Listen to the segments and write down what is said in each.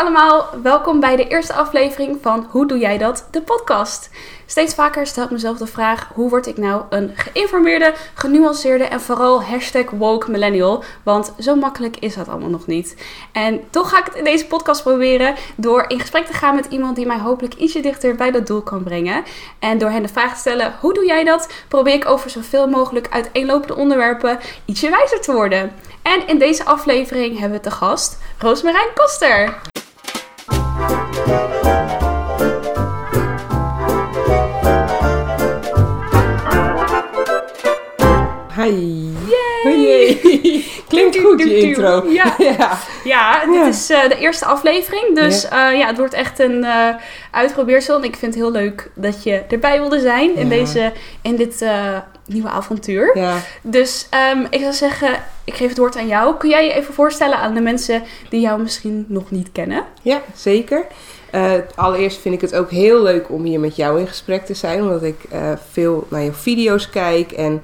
allemaal, welkom bij de eerste aflevering van Hoe doe jij dat? De podcast. Steeds vaker stel ik mezelf de vraag: hoe word ik nou een geïnformeerde, genuanceerde en vooral hashtag woke millennial? Want zo makkelijk is dat allemaal nog niet. En toch ga ik het in deze podcast proberen door in gesprek te gaan met iemand die mij hopelijk ietsje dichter bij dat doel kan brengen. En door hen de vraag te stellen: hoe doe jij dat? Probeer ik over zoveel mogelijk uiteenlopende onderwerpen ietsje wijzer te worden. En in deze aflevering hebben we te gast Roosmarijn Koster. Klinkt goed, je intro. Ja, ja. ja dit Ja. is eh, de eerste aflevering. Dus ja. ja, het wordt echt een eh uitprobeersel. En ik vind het heel leuk dat je erbij wilde zijn in, deze, in dit eh, nieuwe avontuur. Ja. Dus ehm, ik zou zeggen, ik geef het woord aan jou. Kun jij je even voorstellen aan de mensen die jou misschien nog niet kennen? Ja, zeker. Eh, allereerst vind ik het ook heel leuk om hier met jou in gesprek te zijn. Omdat ik eh, veel naar je video's kijk. En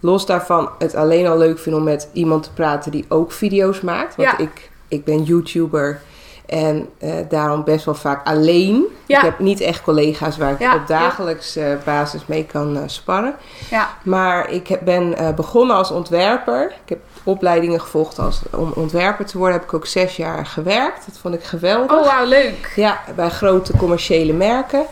los daarvan het alleen al leuk vind om met iemand te praten die ook video's maakt. Want Ja. ik, ik ben YouTuber. En eh, daarom best wel vaak alleen. Ja. Ik heb niet echt collega's waar ik Ja, op dagelijks eh, basis mee kan eh, sparren. Ja, Maar ik heb, ben begonnen als ontwerper. Ik heb opleidingen gevolgd als, om ontwerper te worden. Heb ik ook zes jaar gewerkt. Dat vond ik geweldig. oh wauw, leuk. Ja, bij grote commerciële merken.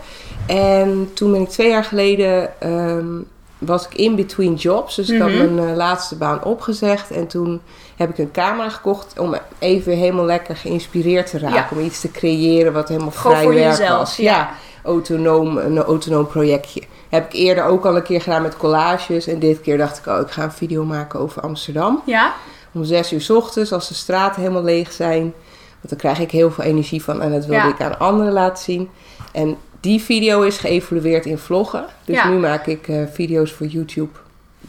En toen ben ik twee jaar geleden... ehm, was ik in between jobs. Dus ik had Mhm. mijn eh, laatste baan opgezegd. En toen heb ik een camera gekocht om even helemaal lekker geïnspireerd te raken. Ja. Om iets te creëren wat helemaal Gewoon vrij werk jezelf, was. ja. autonoom, een autonoom projectje. Heb ik eerder ook al een keer gedaan met collages. En dit keer dacht ik, oh, ik ga een video maken over Amsterdam. Ja, Om zes uur 's ochtends, als de straten helemaal leeg zijn. Want dan krijg ik heel veel energie van. En dat wilde Ja. ik aan anderen laten zien. En die video is geëvolueerd in vloggen. Dus Ja. nu maak ik eh, video's voor YouTube.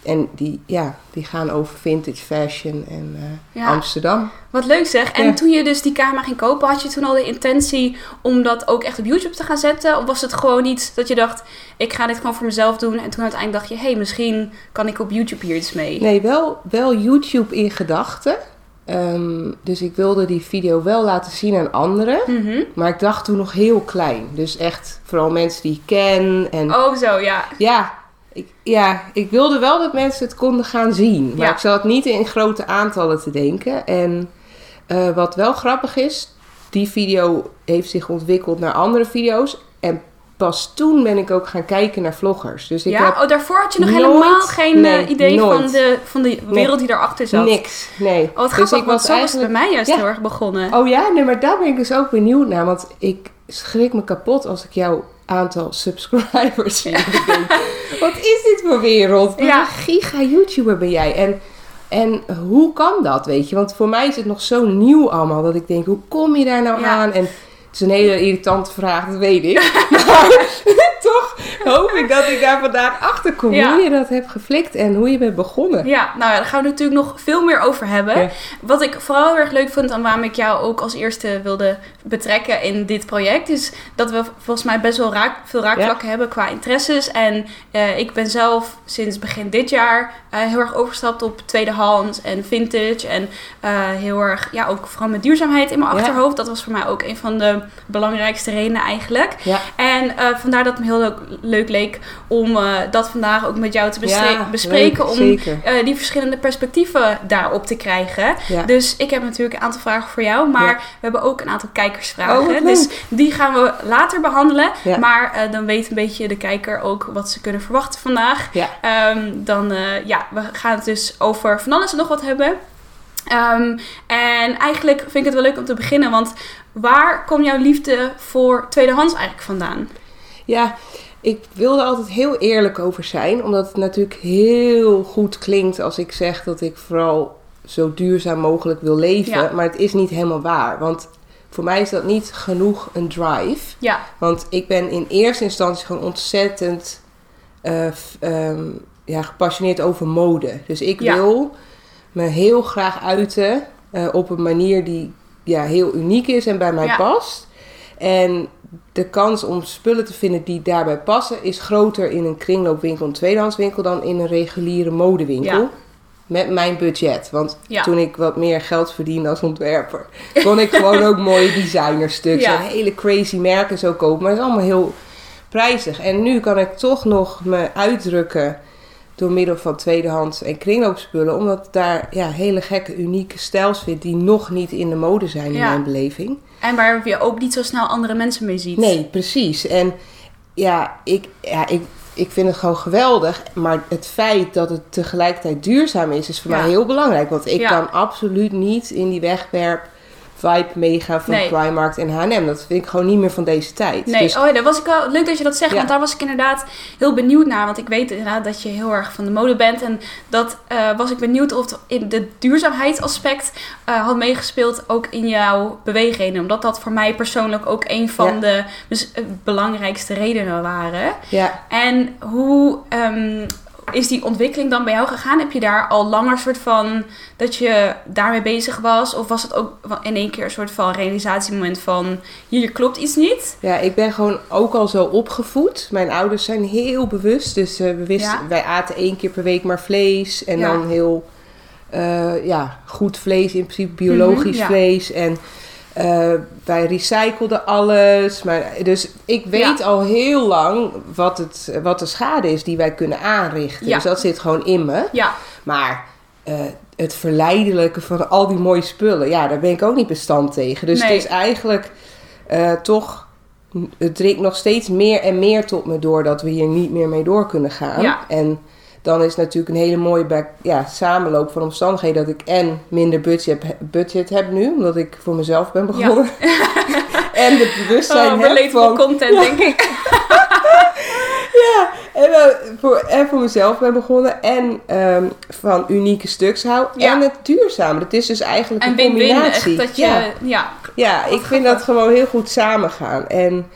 En die, ja, die gaan over vintage fashion en eh, Ja. Amsterdam. wat leuk zeg. En Ja. toen je dus die camera ging kopen, had je toen al de intentie om dat ook echt op YouTube te gaan zetten? Of was het gewoon iets dat je dacht, ik ga dit gewoon voor mezelf doen. En toen uiteindelijk dacht je, hé, hey, misschien kan ik op YouTube hier iets mee. Nee, wel, wel YouTube in gedachten. Ehm, dus ik wilde die video wel laten zien aan anderen. Mhm. Maar ik dacht toen nog heel klein. Dus echt vooral mensen die ik ken. En Oh zo, ja. ja, ik, ja, ik wilde wel dat mensen het konden gaan zien. Maar Ja. ik zat niet in grote aantallen te denken. En eh, wat wel grappig is, die video heeft zich ontwikkeld naar andere video's. En pas toen ben ik ook gaan kijken naar vloggers. Dus ik ja? heb Oh, daarvoor had je nog nooit- helemaal geen nee, eh, idee van de, van de wereld die daarachter zat. niks. Nee. Oh, wat dus ik want was zo bij mij juist Ja. heel erg begonnen. Oh ja, nee, maar daar ben ik dus ook benieuwd naar. Want ik schrik me kapot als ik jouw aantal subscribers zie. Wat is dit voor wereld? Wat Ja. een giga YouTuber ben jij. En, en hoe kan dat, weet je? Want voor mij is het nog zo nieuw allemaal. Dat ik denk, hoe kom je daar nou Ja. aan? En het is een hele irritante vraag, dat weet ik. maar toch hoop ik dat ik daar vandaag achter kom. Ja. Hoe je dat hebt geflikt en hoe je bent begonnen. Ja, nou ja, daar gaan we natuurlijk nog veel meer over hebben. Ja. Wat ik vooral heel erg leuk vond en waarom ik jou ook als eerste wilde betrekken in dit project, is dat we volgens mij best wel raak, veel raakvlakken hebben qua interesses. En eh, ik ben zelf sinds begin dit jaar eh, heel erg overgestapt op tweedehands en vintage. En eh, heel erg, ja, ook vooral met duurzaamheid in mijn achterhoofd. Dat was voor mij ook een van de belangrijkste redenen eigenlijk. Ja. En vandaar dat het me heel leuk, leuk leek om eh, dat vandaag ook met jou te Ja, bespreken. leuk, om eh, die verschillende perspectieven daarop te krijgen. Ja. Dus ik heb natuurlijk een aantal vragen voor jou, maar Ja. we hebben ook een aantal kijkersvragen. Oh, dus die gaan we later behandelen. Maar eh, dan weet een beetje de kijker ook wat ze kunnen verwachten vandaag. Ehm, dan, ja, we gaan het dus over van alles en nog wat hebben. Ehm, en eigenlijk vind ik het wel leuk om te beginnen, want waar komt jouw liefde voor tweedehands eigenlijk vandaan? Ja, ik wilde altijd heel eerlijk over zijn. Omdat het natuurlijk heel goed klinkt als ik zeg dat ik vooral zo duurzaam mogelijk wil leven. Ja. Maar het is niet helemaal waar. Want voor mij is dat niet genoeg een drive. Ja, Want ik ben in eerste instantie gewoon ontzettend eh, ehm, ja, gepassioneerd over mode. Dus ik Ja. wil me heel graag uiten eh, op een manier die ja, heel uniek is en bij mij Ja. past. En de kans om spullen te vinden die daarbij passen is groter in een kringloopwinkel, een tweedehandswinkel, dan in een reguliere modewinkel. Ja. met mijn budget. Want Ja. toen ik wat meer geld verdiende als ontwerper, kon ik gewoon ook mooie designerstuks Ja. en hele crazy merken zo kopen. Maar het is allemaal heel prijzig. En nu kan ik toch nog me uitdrukken door middel van tweedehands en kringloopspullen. Omdat ik daar ja, hele gekke, unieke stijls vind die nog niet in de mode zijn in mijn beleving. En waar je ook niet zo snel andere mensen mee ziet. Nee, precies. En ja, ik, ja ik, ik vind het gewoon geweldig. Maar het feit dat het tegelijkertijd duurzaam is, is voor Ja. mij heel belangrijk. Want ik Ja. kan absoluut niet in die wegwerp vibe meegaan van Nee. Primark en H&M. Dat vind ik gewoon niet meer van deze tijd. Nee, Dus oh ja, dat was ik wel leuk dat je dat zegt, Ja. want daar was ik inderdaad heel benieuwd naar. Want ik weet inderdaad dat je heel erg van de mode bent. En dat eh, was ik benieuwd of het in de duurzaamheidsaspect eh, had meegespeeld ook in jouw beweegreden. Omdat dat voor mij persoonlijk ook een van Ja. de dus, eh, belangrijkste redenen waren. ja, En hoe ehm, is die ontwikkeling dan bij jou gegaan? Heb je daar al langer soort van dat je daarmee bezig was? Of was het ook in één keer een soort van realisatiemoment van hier klopt iets niet? ja, ik ben gewoon ook al zo opgevoed. Mijn ouders zijn heel bewust. Dus eh, we wisten, Ja. wij aten één keer per week maar vlees. En Ja. dan heel eh, ja, goed vlees, in principe biologisch Mhm, ja. vlees. En eh, wij recycleden alles. Maar, dus ik weet al heel lang wat, het, wat de schade is die wij kunnen aanrichten. Ja. Dus dat zit gewoon in me. Ja, Maar eh, het verleidelijke van al die mooie spullen, ja, daar ben ik ook niet bestand tegen. Dus Nee. het is eigenlijk eh, toch, het dringt nog steeds meer en meer tot me door dat we hier niet meer mee door kunnen gaan. Ja. En dan is het natuurlijk een hele mooie back- ja, samenloop van omstandigheden dat ik en minder budget, budget heb nu, omdat ik voor mezelf ben begonnen. en het bewustzijn oh, heb van content denk ik. ja, en, voor, en voor mezelf ben begonnen. En ehm, van unieke stuks hou. Ja. En het duurzame. Het is dus eigenlijk En een combinatie. echt dat je, ja, ja, ja ik vind dat gewoon heel goed samengaan. En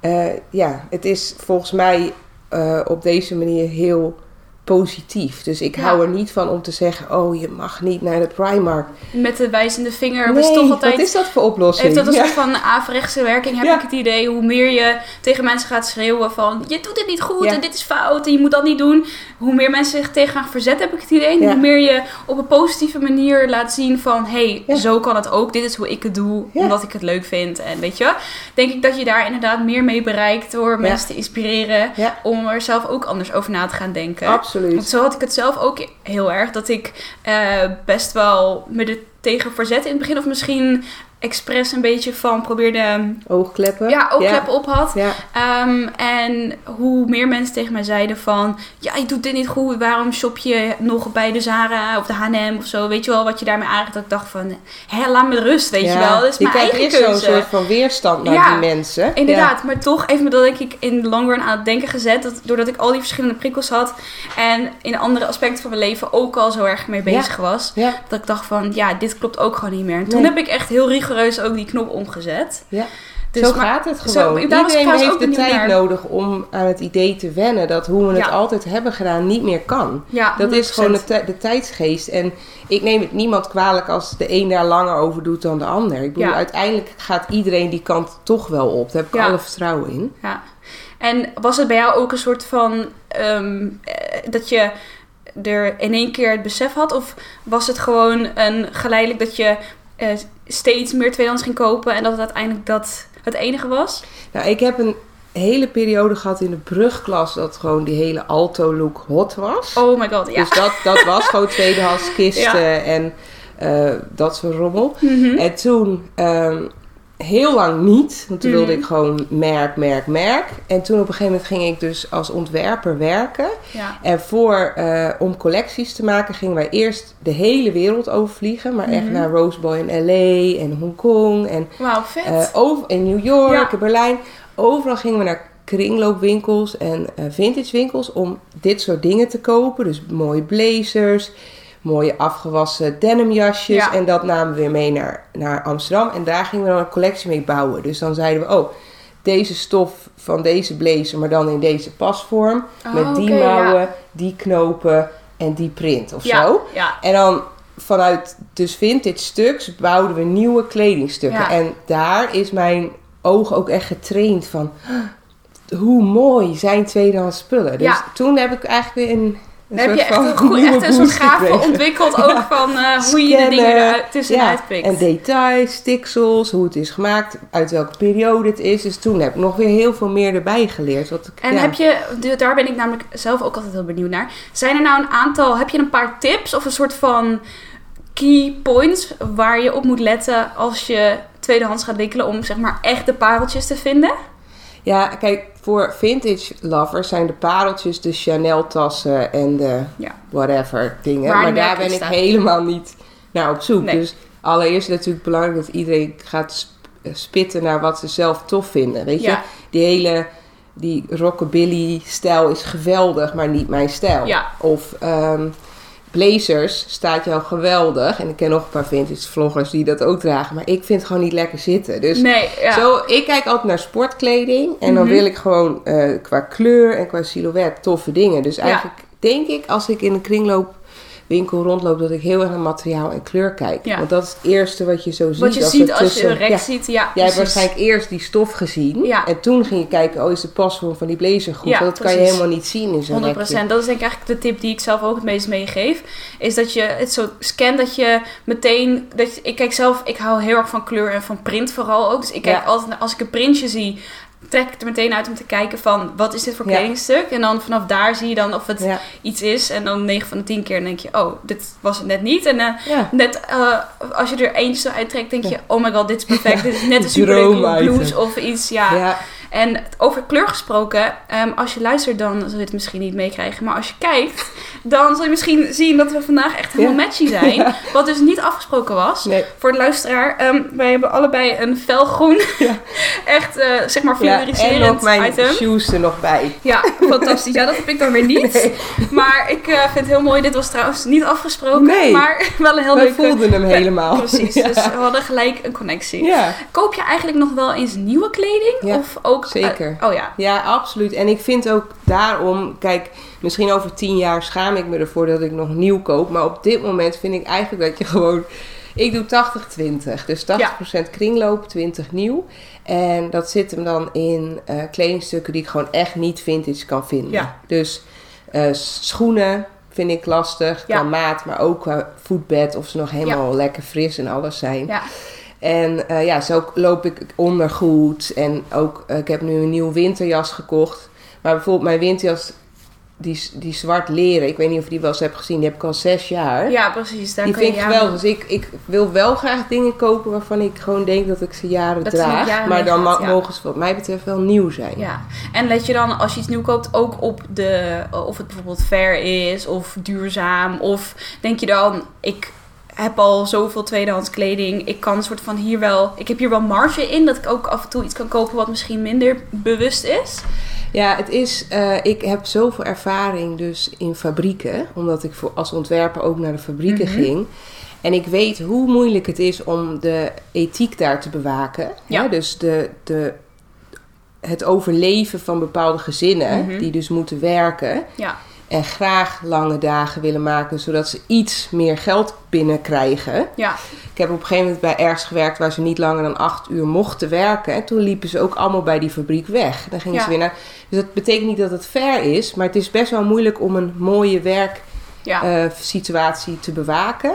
eh, ja, het is volgens mij eh, op deze manier heel positief. Dus ik Ja. hou er niet van om te zeggen... oh, je mag niet naar de Primark. met de wijzende vinger. Nee, is toch altijd, wat is dat voor oplossing? heeft dat een Ja. soort van averechtse werking, heb Ja. ik het idee. Hoe meer je tegen mensen gaat schreeuwen van... je doet dit niet goed en dit is fout en je moet dat niet doen. Hoe meer mensen zich tegen gaan verzetten, heb ik het idee. Hoe meer je op een positieve manier laat zien van... hé, hey, zo kan het ook. Dit is hoe ik het doe, omdat ik het leuk vind. En weet je, denk ik dat je daar inderdaad meer mee bereikt... door mensen te inspireren om er zelf ook anders over na te gaan denken. Want Zo had ik het zelf ook heel erg. Dat ik eh, best wel me er tegen verzet in het begin. Of misschien expres een beetje van probeerde... Oogkleppen. Ja, oogkleppen op had. Ja. Ehm, en hoe meer mensen tegen mij zeiden van... Ja, je doet dit niet goed. Waarom shop je nog bij de Zara of de H&M of zo? Weet je wel wat je daarmee aanricht? Dat ik dacht van... Hé, laat me rust, weet je wel. Dat is mijn eigen eerst zo'n keuze. soort van weerstand naar die mensen. Inderdaad, maar toch me dat denk ik in de long run aan het denken gezet. Dat, doordat ik al die verschillende prikkels had. En in andere aspecten van mijn leven ook al zo erg mee bezig was. Dat ik dacht van, ja, dit klopt ook gewoon niet meer. En toen Nee. heb ik echt heel rigoureus ook die knop omgezet. ja. Dus, zo maar- gaat het zo- gewoon. ik Iedereen heeft de tijd naar. nodig om aan het idee te wennen dat hoe we het altijd hebben gedaan niet meer kan. Ja, Dat is 100%. gewoon de, de tijdsgeest. En ik neem het niemand kwalijk als de een daar langer over doet dan de ander. Ik bedoel, Ja. uiteindelijk gaat iedereen die kant toch wel op. Daar heb ik alle vertrouwen in. Ja. En was het bij jou ook een soort van ehm, eh, dat je er in één keer het besef had? Of was het gewoon een geleidelijk dat je eh, steeds meer tweedehands ging kopen en dat het uiteindelijk dat het enige was? Nou, ik heb een hele periode gehad in de brugklas dat gewoon die hele alto-look hot was. Oh my god, ja. Dus dat, dat was gewoon tweedehands kisten en eh, dat soort rommel. Mhm. En toen ehm, heel lang niet, want toen wilde Mhm. ik gewoon merk, merk, merk. En toen op een gegeven moment ging ik dus als ontwerper werken. ja. En voor, eh, om collecties te maken gingen wij eerst de hele wereld overvliegen. Maar echt Mhm. naar Roseboy in L.A. en Hongkong en Wauw, vet. eh, over, in New York Ja. en Berlijn. Overal gingen we naar kringloopwinkels en eh vintage winkels om dit soort dingen te kopen. Dus mooie blazers, mooie afgewassen denimjasjes. Ja. En dat namen we weer mee naar, naar Amsterdam. En daar gingen we dan een collectie mee bouwen. Dus dan zeiden we, oh, deze stof van deze blazer, maar dan in deze pasvorm. Oh, met die mouwen, ja. die knopen en die print of ja, zo. Ja, En dan vanuit dus vintage stuks bouwden we nieuwe kledingstukken. En daar is mijn oog ook echt getraind van... "Huh, Hoe mooi zijn tweedehands spullen. Dus Ja. toen heb ik eigenlijk weer Een Dan heb je echt een, goed, echt een soort gave ontwikkeld ook van eh, hoe je de dingen eruit tussenuit pikt. En details, stiksels, hoe het is gemaakt, uit welke periode het is. Dus toen heb ik nog weer heel veel meer erbij geleerd. Wat ik, En ja. heb je, daar ben ik namelijk zelf ook altijd heel benieuwd naar. Zijn er nou een aantal, heb je een paar tips of een soort van key points waar je op moet letten als je tweedehands gaat wikkelen om zeg maar echt de pareltjes te vinden? Ja, kijk, voor vintage lovers zijn de pareltjes de Chanel tassen en de Ja. whatever dingen. Waar maar daar ben ik helemaal niet naar op zoek. Nee. Dus allereerst is het natuurlijk belangrijk dat iedereen gaat eh, spitten naar wat ze zelf tof vinden. Weet je, die hele die rockabilly stijl is geweldig, maar niet mijn stijl. Ja. Of ehm, blazers staat jou geweldig. En ik ken nog een paar vintage vloggers die dat ook dragen. Maar ik vind het gewoon niet lekker zitten. Dus Nee, ja. zo, ik kijk altijd naar sportkleding. En dan Mhm. wil ik gewoon eh, qua kleur en qua silhouet toffe dingen. Dus eigenlijk denk ik, als ik in een kringloopwinkel rondloop, dat ik heel erg naar materiaal en kleur kijk. Ja. Want dat is het eerste wat je zo ziet. Wat je als ziet als je tussen- een rek Ja. ziet, ja. Jij hebt waarschijnlijk eerst die stof gezien. Ja. En toen ging je kijken, oh, is de pasvorm van die blazer goed? Dat kan je helemaal niet zien in zo'n 100%. rekje. Dat is denk ik eigenlijk de tip die ik zelf ook het meest meegeef. Is dat je het zo scan dat je meteen... Dat je, ik kijk zelf, ik hou heel erg van kleur en van print vooral ook. Dus ik kijk altijd, naar- als ik een printje zie, trek ik er meteen uit om te kijken van... Wat is dit voor kledingstuk? En dan vanaf daar zie je dan of het iets is. En dan 9 van de 10 keer denk je, oh, dit was het net niet. En eh, net eh, als je er eentje zo uittrekt, denk je, oh my god, dit is perfect. dit is net een superleuke blouse of iets, ja. Ja. En over kleur gesproken, ehm, als je luistert dan zul je het misschien niet meekrijgen. Maar als je kijkt, dan zul je misschien zien dat we vandaag echt helemaal matchy zijn. Ja. Wat dus niet afgesproken was. Nee. Voor de luisteraar, ehm, wij hebben allebei een felgroen, Ja. echt eh, zeg maar Ja, en fluoriserend nog mijn item. shoes er nog bij. Ja, fantastisch. Ja, dat heb ik dan weer niet. Nee. Maar ik eh, vind het heel mooi. Dit was trouwens niet afgesproken, Nee. maar wel een heel Wij leuke... voelden hem helemaal. Precies, dus we hadden gelijk een connectie. Koop je eigenlijk nog wel eens nieuwe kleding? Of ook, zeker. oh ja, Ja, absoluut. En ik vind ook daarom, kijk, misschien over tien jaar schaam ik me ervoor dat ik nog nieuw koop. Maar op dit moment vind ik eigenlijk dat je gewoon. Ik doe 80-20. Dus 80% kringloop, 20 nieuw. En dat zit hem dan in eh, kledingstukken die ik gewoon echt niet vintage kan vinden. Ja. Dus eh, schoenen vind ik lastig, qua Ja. maat, maar ook qua voetbed. Of ze nog helemaal lekker fris en alles zijn. ja. En eh, ja, zo loop ik ondergoed. En ook, ik heb nu een nieuwe winterjas gekocht. Maar bijvoorbeeld mijn winterjas, die, die zwart leren. Ik weet niet of je die wel eens hebt gezien. Die heb ik al zes jaar. Ja, precies. Daar die kan vind ik geweldig. Dus ik, ik wil wel graag dingen kopen waarvan ik gewoon denk dat ik ze jaren Dat draag. jaren maar dan ja. mogen ze wat mij betreft wel nieuw zijn. Ja, en let je dan als je iets nieuw koopt ook op de, of het bijvoorbeeld fair is of duurzaam. Of denk je dan, ik heb al zoveel tweedehands kleding. Ik kan een soort van hier wel, ik heb hier wel marge in. Dat ik ook af en toe iets kan kopen wat misschien minder bewust is. Ja, het is, eh, ik heb zoveel ervaring dus in fabrieken, omdat ik voor, als ontwerper ook naar de fabrieken Mhm. ging. En ik weet hoe moeilijk het is om de ethiek daar te bewaken. Ja. Hè? Dus de, de, het overleven van bepaalde gezinnen Mhm. die dus moeten werken Ja, en graag lange dagen willen maken, zodat ze iets meer geld binnenkrijgen. ja, Ik heb op een gegeven moment bij ergens gewerkt waar ze niet langer dan acht uur mochten werken. En toen liepen ze ook allemaal bij die fabriek weg. Dan gingen Ja. ze weer naar. Dus dat betekent niet dat het fair is, maar het is best wel moeilijk om een mooie ja. werksituatie te bewaken.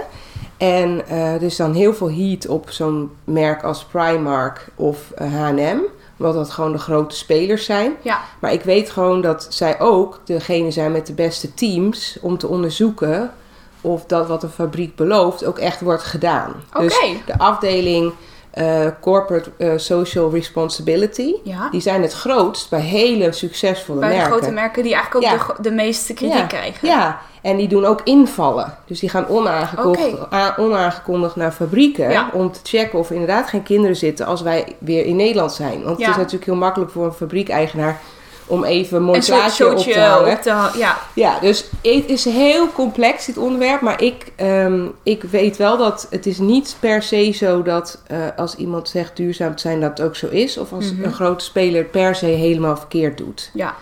En eh, er is dan heel veel heat op zo'n merk als Primark of eh, H&M. Omdat dat gewoon de grote spelers zijn. ja. Maar ik weet gewoon dat zij ook degene zijn met de beste teams om te onderzoeken of dat wat een fabriek belooft ook echt wordt gedaan. Dus de afdeling eh, Corporate eh, Social Responsibility, Ja. die zijn het grootst bij hele succesvolle Bij merken. grote merken die eigenlijk ook Ja. de, de meeste kritiek Ja. krijgen. Ja, en die doen ook invallen. Dus die gaan onaangekondigd, onaangekondigd naar fabrieken om te checken of er inderdaad geen kinderen zitten als wij weer in Nederland zijn. Want het is natuurlijk heel makkelijk voor een fabriekeigenaar om even een mooi Een soort plaatje op te hangen. op ha- Ja, Ja, dus het is heel complex dit onderwerp, maar ik, ehm, ik weet wel dat het is niet per se zo dat eh, als iemand zegt duurzaam te zijn dat het ook zo is. Of als Mhm. een grote speler per se helemaal verkeerd doet. ja.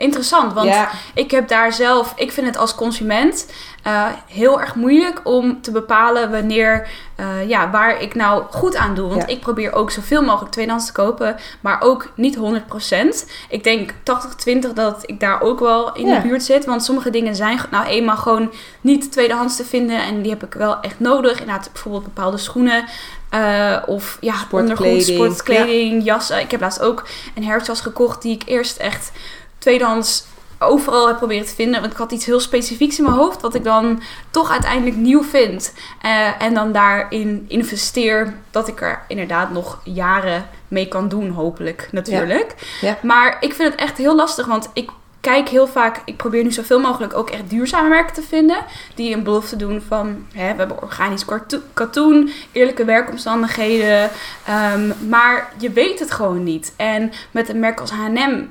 Interessant, want ja, ik heb daar zelf, ik vind het als consument eh, heel erg moeilijk om te bepalen wanneer, eh, ja, waar ik nou goed aan doe. Want Ja. ik probeer ook zoveel mogelijk tweedehands te kopen, maar ook niet 100%. Ik denk 80-20 dat ik daar ook wel in Ja. de buurt zit. Want sommige dingen zijn nou eenmaal gewoon niet tweedehands te vinden en die heb ik wel echt nodig. Inderdaad, bijvoorbeeld bepaalde schoenen. eh, of ja, ondergoed, Sportkleding. sportkleding, jassen. Ik heb laatst ook een herfstjas gekocht die ik eerst echt tweedehands overal heb proberen te vinden. Want ik had iets heel specifieks in mijn hoofd, wat ik dan toch uiteindelijk nieuw vind. Eh, en dan daarin investeer dat ik er inderdaad nog jaren mee kan doen, hopelijk natuurlijk. Ja. Maar ik vind het echt heel lastig, want ik kijk heel vaak, ik probeer nu zoveel mogelijk ook echt duurzame merken te vinden. Die een belofte doen van, hè, we hebben organisch katoen, eerlijke werkomstandigheden. ehm, maar je weet het gewoon niet. En met een merk als H&M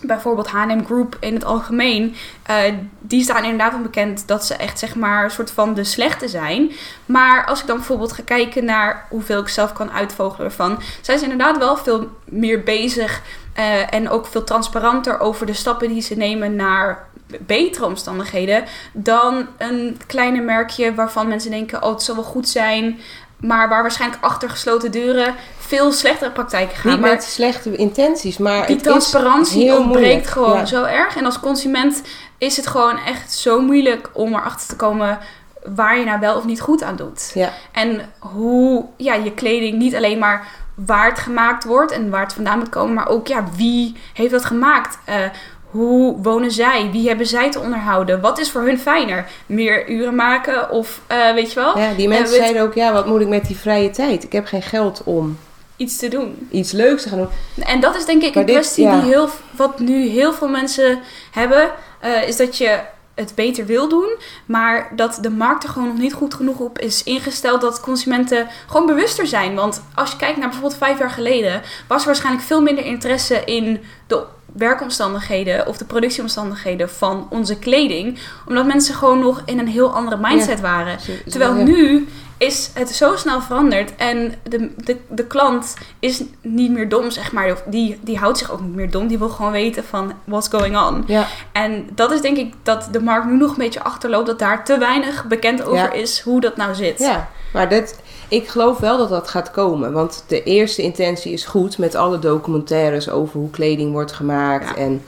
bijvoorbeeld H&M Group in het algemeen, eh, die staan inderdaad wel bekend dat ze echt zeg maar een soort van de slechte zijn. Maar als ik dan bijvoorbeeld ga kijken naar hoeveel ik zelf kan uitvogelen ervan, zijn ze inderdaad wel veel meer bezig eh, en ook veel transparanter over de stappen die ze nemen naar betere omstandigheden dan een kleine merkje waarvan mensen denken, oh het zal wel goed zijn, maar waar waarschijnlijk achter gesloten deuren veel slechtere praktijken gaan. niet maar met slechte intenties, maar die transparantie ontbreekt moeilijk. gewoon Ja. zo erg. En als consument is het gewoon echt zo moeilijk om erachter te komen waar je nou wel of niet goed aan doet. Ja. En hoe ja, je kleding niet alleen maar waar het gemaakt wordt en waar het vandaan moet komen, maar ook ja, wie heeft dat gemaakt? Eh, hoe wonen zij? Wie hebben zij te onderhouden? Wat is voor hun fijner? Meer uren maken of eh, weet je wel, Ja, die mensen Eh, weet- zeiden ook, ja, wat moet ik met die vrije tijd? Ik heb geen geld om iets te doen. iets leuks te gaan doen. En dat is denk ik Maar een dit- kwestie ja. die heel, wat nu heel veel mensen hebben. eh, is dat je het beter wil doen. Maar dat de markt er gewoon nog niet goed genoeg op is ingesteld. Dat consumenten gewoon bewuster zijn. Want als je kijkt naar bijvoorbeeld vijf jaar geleden. Was er waarschijnlijk veel minder interesse in de werkomstandigheden of de productieomstandigheden van onze kleding. Omdat mensen gewoon nog in een heel andere mindset waren. Terwijl nu is het zo snel veranderd en de, de, de klant is niet meer dom, zeg maar. Die, die houdt zich ook niet meer dom. Die wil gewoon weten van what's going on. Ja, En dat is denk ik dat de markt nu nog een beetje achterloopt. Dat daar te weinig bekend over Ja. is hoe dat nou zit. ja, maar dat, ik geloof wel dat dat gaat komen. Want de eerste intentie is goed met alle documentaires over hoe kleding wordt gemaakt. Ja. En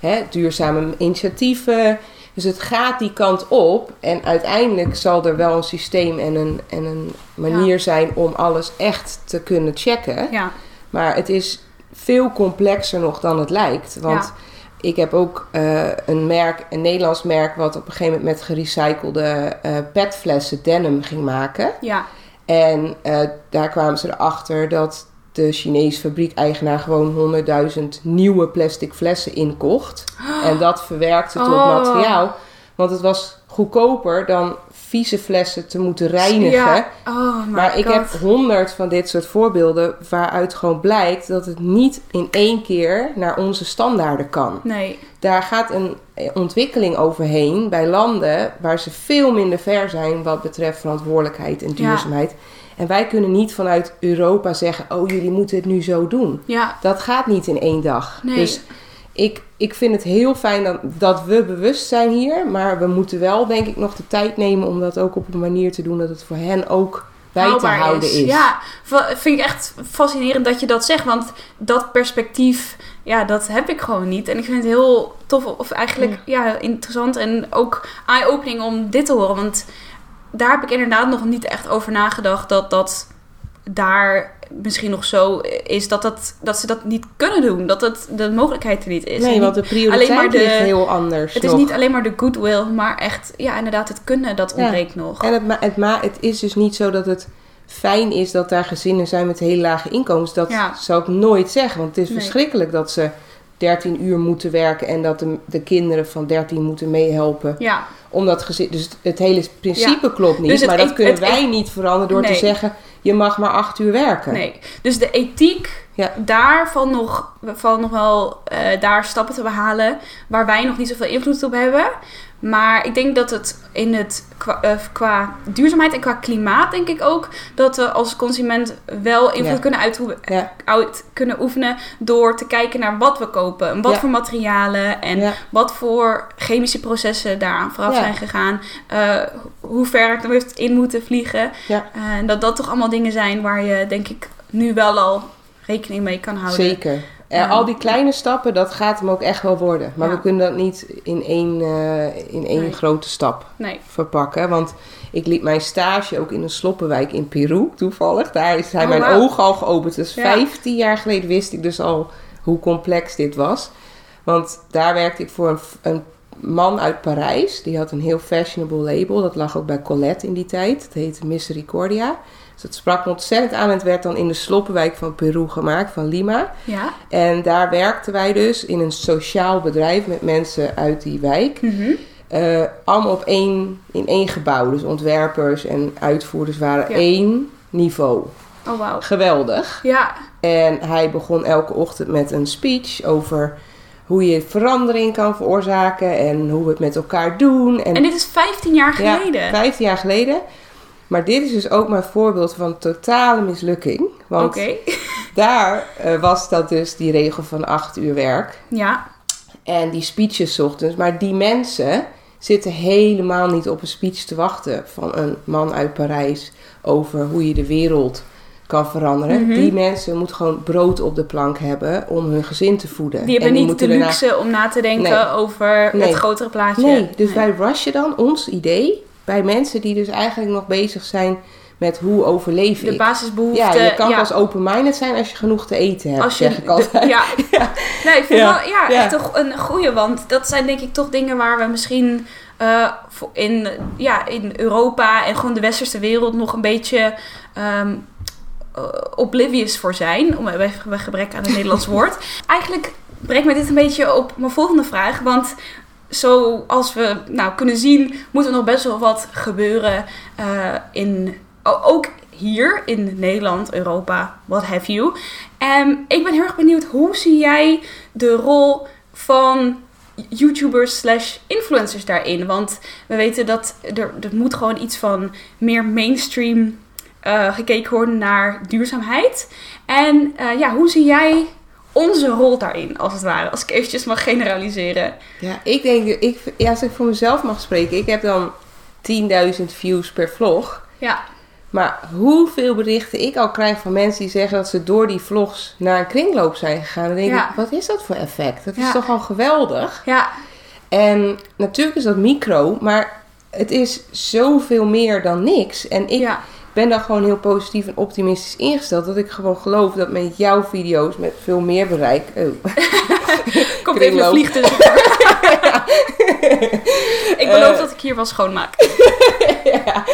hè, duurzame initiatieven. Dus het gaat die kant op. En uiteindelijk zal er wel een systeem en een, en een manier zijn om alles echt te kunnen checken. Ja, Maar het is veel complexer nog dan het lijkt. Want Ja. ik heb ook eh, een merk, een Nederlands merk, wat op een gegeven moment met gerecyclede eh, petflessen denim ging maken. ja, En eh, daar kwamen ze erachter dat de Chinese fabriekeigenaar gewoon 100.000 nieuwe plastic flessen inkocht. En dat verwerkte tot Oh. materiaal. Want het was goedkoper dan vieze flessen te moeten reinigen. Ja. Oh Maar ik heb honderd van dit soort voorbeelden waaruit gewoon blijkt dat het niet in één keer naar onze standaarden kan. Nee, Daar gaat een ontwikkeling overheen bij landen waar ze veel minder ver zijn wat betreft verantwoordelijkheid en duurzaamheid. En wij kunnen niet vanuit Europa zeggen: Oh, jullie moeten het nu zo doen. ja, Dat gaat niet in één dag. Nee. Dus ik, ik vind het heel fijn dat, dat we bewust zijn hier. Maar we moeten wel, denk ik, nog de tijd nemen om dat ook op een manier te doen dat het voor hen ook bij haalbaar te houden is. Ja, va- vind ik echt fascinerend dat je dat zegt. Want dat perspectief, ja, dat heb ik gewoon niet. En ik vind het heel tof, of eigenlijk ja, interessant en ook eye-opening om dit te horen. Want daar heb ik inderdaad nog niet echt over nagedacht dat dat daar misschien nog zo is dat, dat, dat ze dat niet kunnen doen. Dat het de mogelijkheid er niet is. Nee, niet- want de prioriteit de- ligt heel anders het is niet alleen maar de goodwill, maar echt, ja, inderdaad, het kunnen, dat Ja. ontbreekt nog. En het, ma- het, ma- het is dus niet zo dat het fijn is dat daar gezinnen zijn met heel lage inkomens. Dat Ja. zou ik nooit zeggen. Want het is Nee. verschrikkelijk dat ze 13 uur moeten werken en dat de, de kinderen van 13 moeten meehelpen. Ja, Omdat gezin, dus het hele principe klopt niet. Dus maar dat e- kunnen wij niet veranderen door Nee. te zeggen: je mag maar 8 uur werken. nee. Dus de ethiek, Ja. daar valt nog, valt nog wel eh, daar stappen te behalen waar wij nog niet zoveel invloed op hebben. Maar ik denk dat het in het qua, eh, qua duurzaamheid en qua klimaat denk ik ook dat we als consument wel invloed Ja. kunnen Ja. uit kunnen oefenen door te kijken naar wat we kopen, en wat Ja. voor materialen en wat voor chemische processen daaraan vooraf zijn gegaan, eh, hoe ver het heeft in moeten vliegen. En dat dat toch allemaal dingen zijn waar je denk ik nu wel al rekening mee kan houden. Zeker. En al die kleine stappen, dat gaat hem ook echt wel worden. Maar Ja. we kunnen dat niet in één, eh, in één Nee. grote stap Nee. verpakken. Want ik liep mijn stage ook in een sloppenwijk in Peru, toevallig. Daar zijn Oh, mijn wauw. ogen al geopend. Dus Ja. 15 jaar geleden wist ik dus al hoe complex dit was. Want daar werkte ik voor een, een man uit Parijs. Die had een heel fashionable label. Dat lag ook bij Colette in die tijd. Het heette Misericordia. Dus dat sprak me ontzettend aan. En het werd dan in de sloppenwijk van Peru gemaakt, van Lima. Ja. En daar werkten wij dus in een sociaal bedrijf met mensen uit die wijk. Mhm. Eh, allemaal op één, in één gebouw. Dus ontwerpers en uitvoerders waren Ja. één niveau. Oh wauw. Geweldig. Ja. En hij begon elke ochtend met een speech over hoe je verandering kan veroorzaken en hoe we het met elkaar doen. En dit is 15 jaar geleden. Ja, 15 jaar geleden. Maar dit is dus ook mijn voorbeeld van totale mislukking. Want Oké. daar eh, was dat dus die regel van 8 uur werk. Ja. En die speeches ochtends. Maar die mensen zitten helemaal niet op een speech te wachten van een man uit Parijs over hoe je de wereld kan veranderen. Mhm. Die mensen moeten gewoon brood op de plank hebben om hun gezin te voeden. Die hebben En niet de daarna- luxe om na te denken Nee. over Nee. het grotere plaatje. Nee, dus wij rushen dan ons idee bij mensen die dus eigenlijk nog bezig zijn met hoe overleef de ik. basisbehoeften. Ja, je kan ja. pas open-minded zijn als je genoeg te eten hebt, Als je zeg ik de- altijd. ja. Nee, ik vind Ja. wel ja, Ja. echt een, go- een goede, want dat zijn denk ik toch dingen waar we misschien voor- in, ja, in Europa en gewoon de westerse wereld nog een beetje eh, oblivious voor zijn. Om bij, bij gebrek aan een Nederlands woord. Eigenlijk brengt me dit een beetje op mijn volgende vraag, want zoals we nou, kunnen zien, moet er nog best wel wat gebeuren eh, in, ook hier in Nederland, Europa, what have you. En ik ben heel erg benieuwd, hoe zie jij de rol van YouTubers slash influencers daarin? Want we weten dat er, er moet gewoon iets van meer mainstream eh, gekeken worden naar duurzaamheid. En eh, ja, hoe zie jij onze rol daarin, als het ware? Als ik eventjes mag generaliseren. Ja, ik denk, ik, ja, als ik voor mezelf mag spreken, ik heb dan 10.000 views per vlog. Ja, Maar hoeveel berichten ik al krijg van mensen die zeggen dat ze door die vlogs naar een kringloop zijn gegaan. Dan denk Ja. ik, wat is dat voor effect? Dat is toch al geweldig? ja, En natuurlijk is dat micro, maar het is zoveel meer dan niks. En ik ja. Ben dan gewoon heel positief en optimistisch ingesteld. Dat ik gewoon geloof dat met jouw video's met veel meer bereik... Oh. Komt even een Kringloop. vlieg tussen. ik beloof Eh. dat ik hier wel schoonmaak. ja.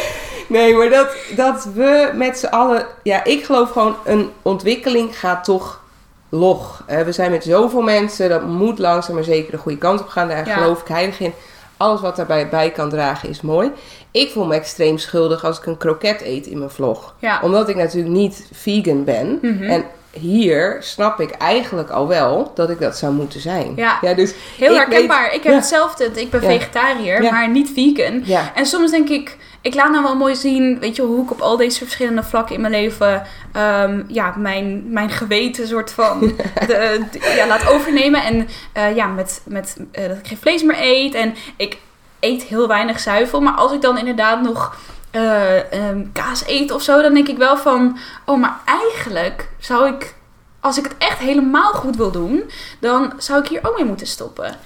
Nee, maar dat, dat we met z'n allen... Ja, ik geloof gewoon, een ontwikkeling gaat toch log. Eh, we zijn met zoveel mensen, dat moet langzaam maar zeker de goede kant op gaan. Daar Ja. geloof ik heilig in. Alles wat daarbij bij kan dragen is mooi. Ik voel me extreem schuldig als ik een kroket eet in mijn vlog. Ja. Omdat ik natuurlijk niet vegan ben. Mhm. En hier snap ik eigenlijk al wel dat ik dat zou moeten zijn. Ja. dus Heel ik herkenbaar. Ik heb Ja. hetzelfde. Ik ben Ja. vegetariër, maar niet vegan. En soms denk ik, ik laat nou wel mooi zien, weet je, hoe ik op al deze verschillende vlakken in mijn leven, ehm, ja, mijn, mijn geweten soort van, de, de- ja, laat overnemen. En eh, ja, met, met eh, dat ik geen vlees meer eet en ik eet heel weinig zuivel. Maar als ik dan inderdaad nog eh, ehm, kaas eet of zo, dan denk ik wel van, oh, maar eigenlijk zou ik, als ik het echt helemaal goed wil doen, dan zou ik hier ook mee moeten stoppen.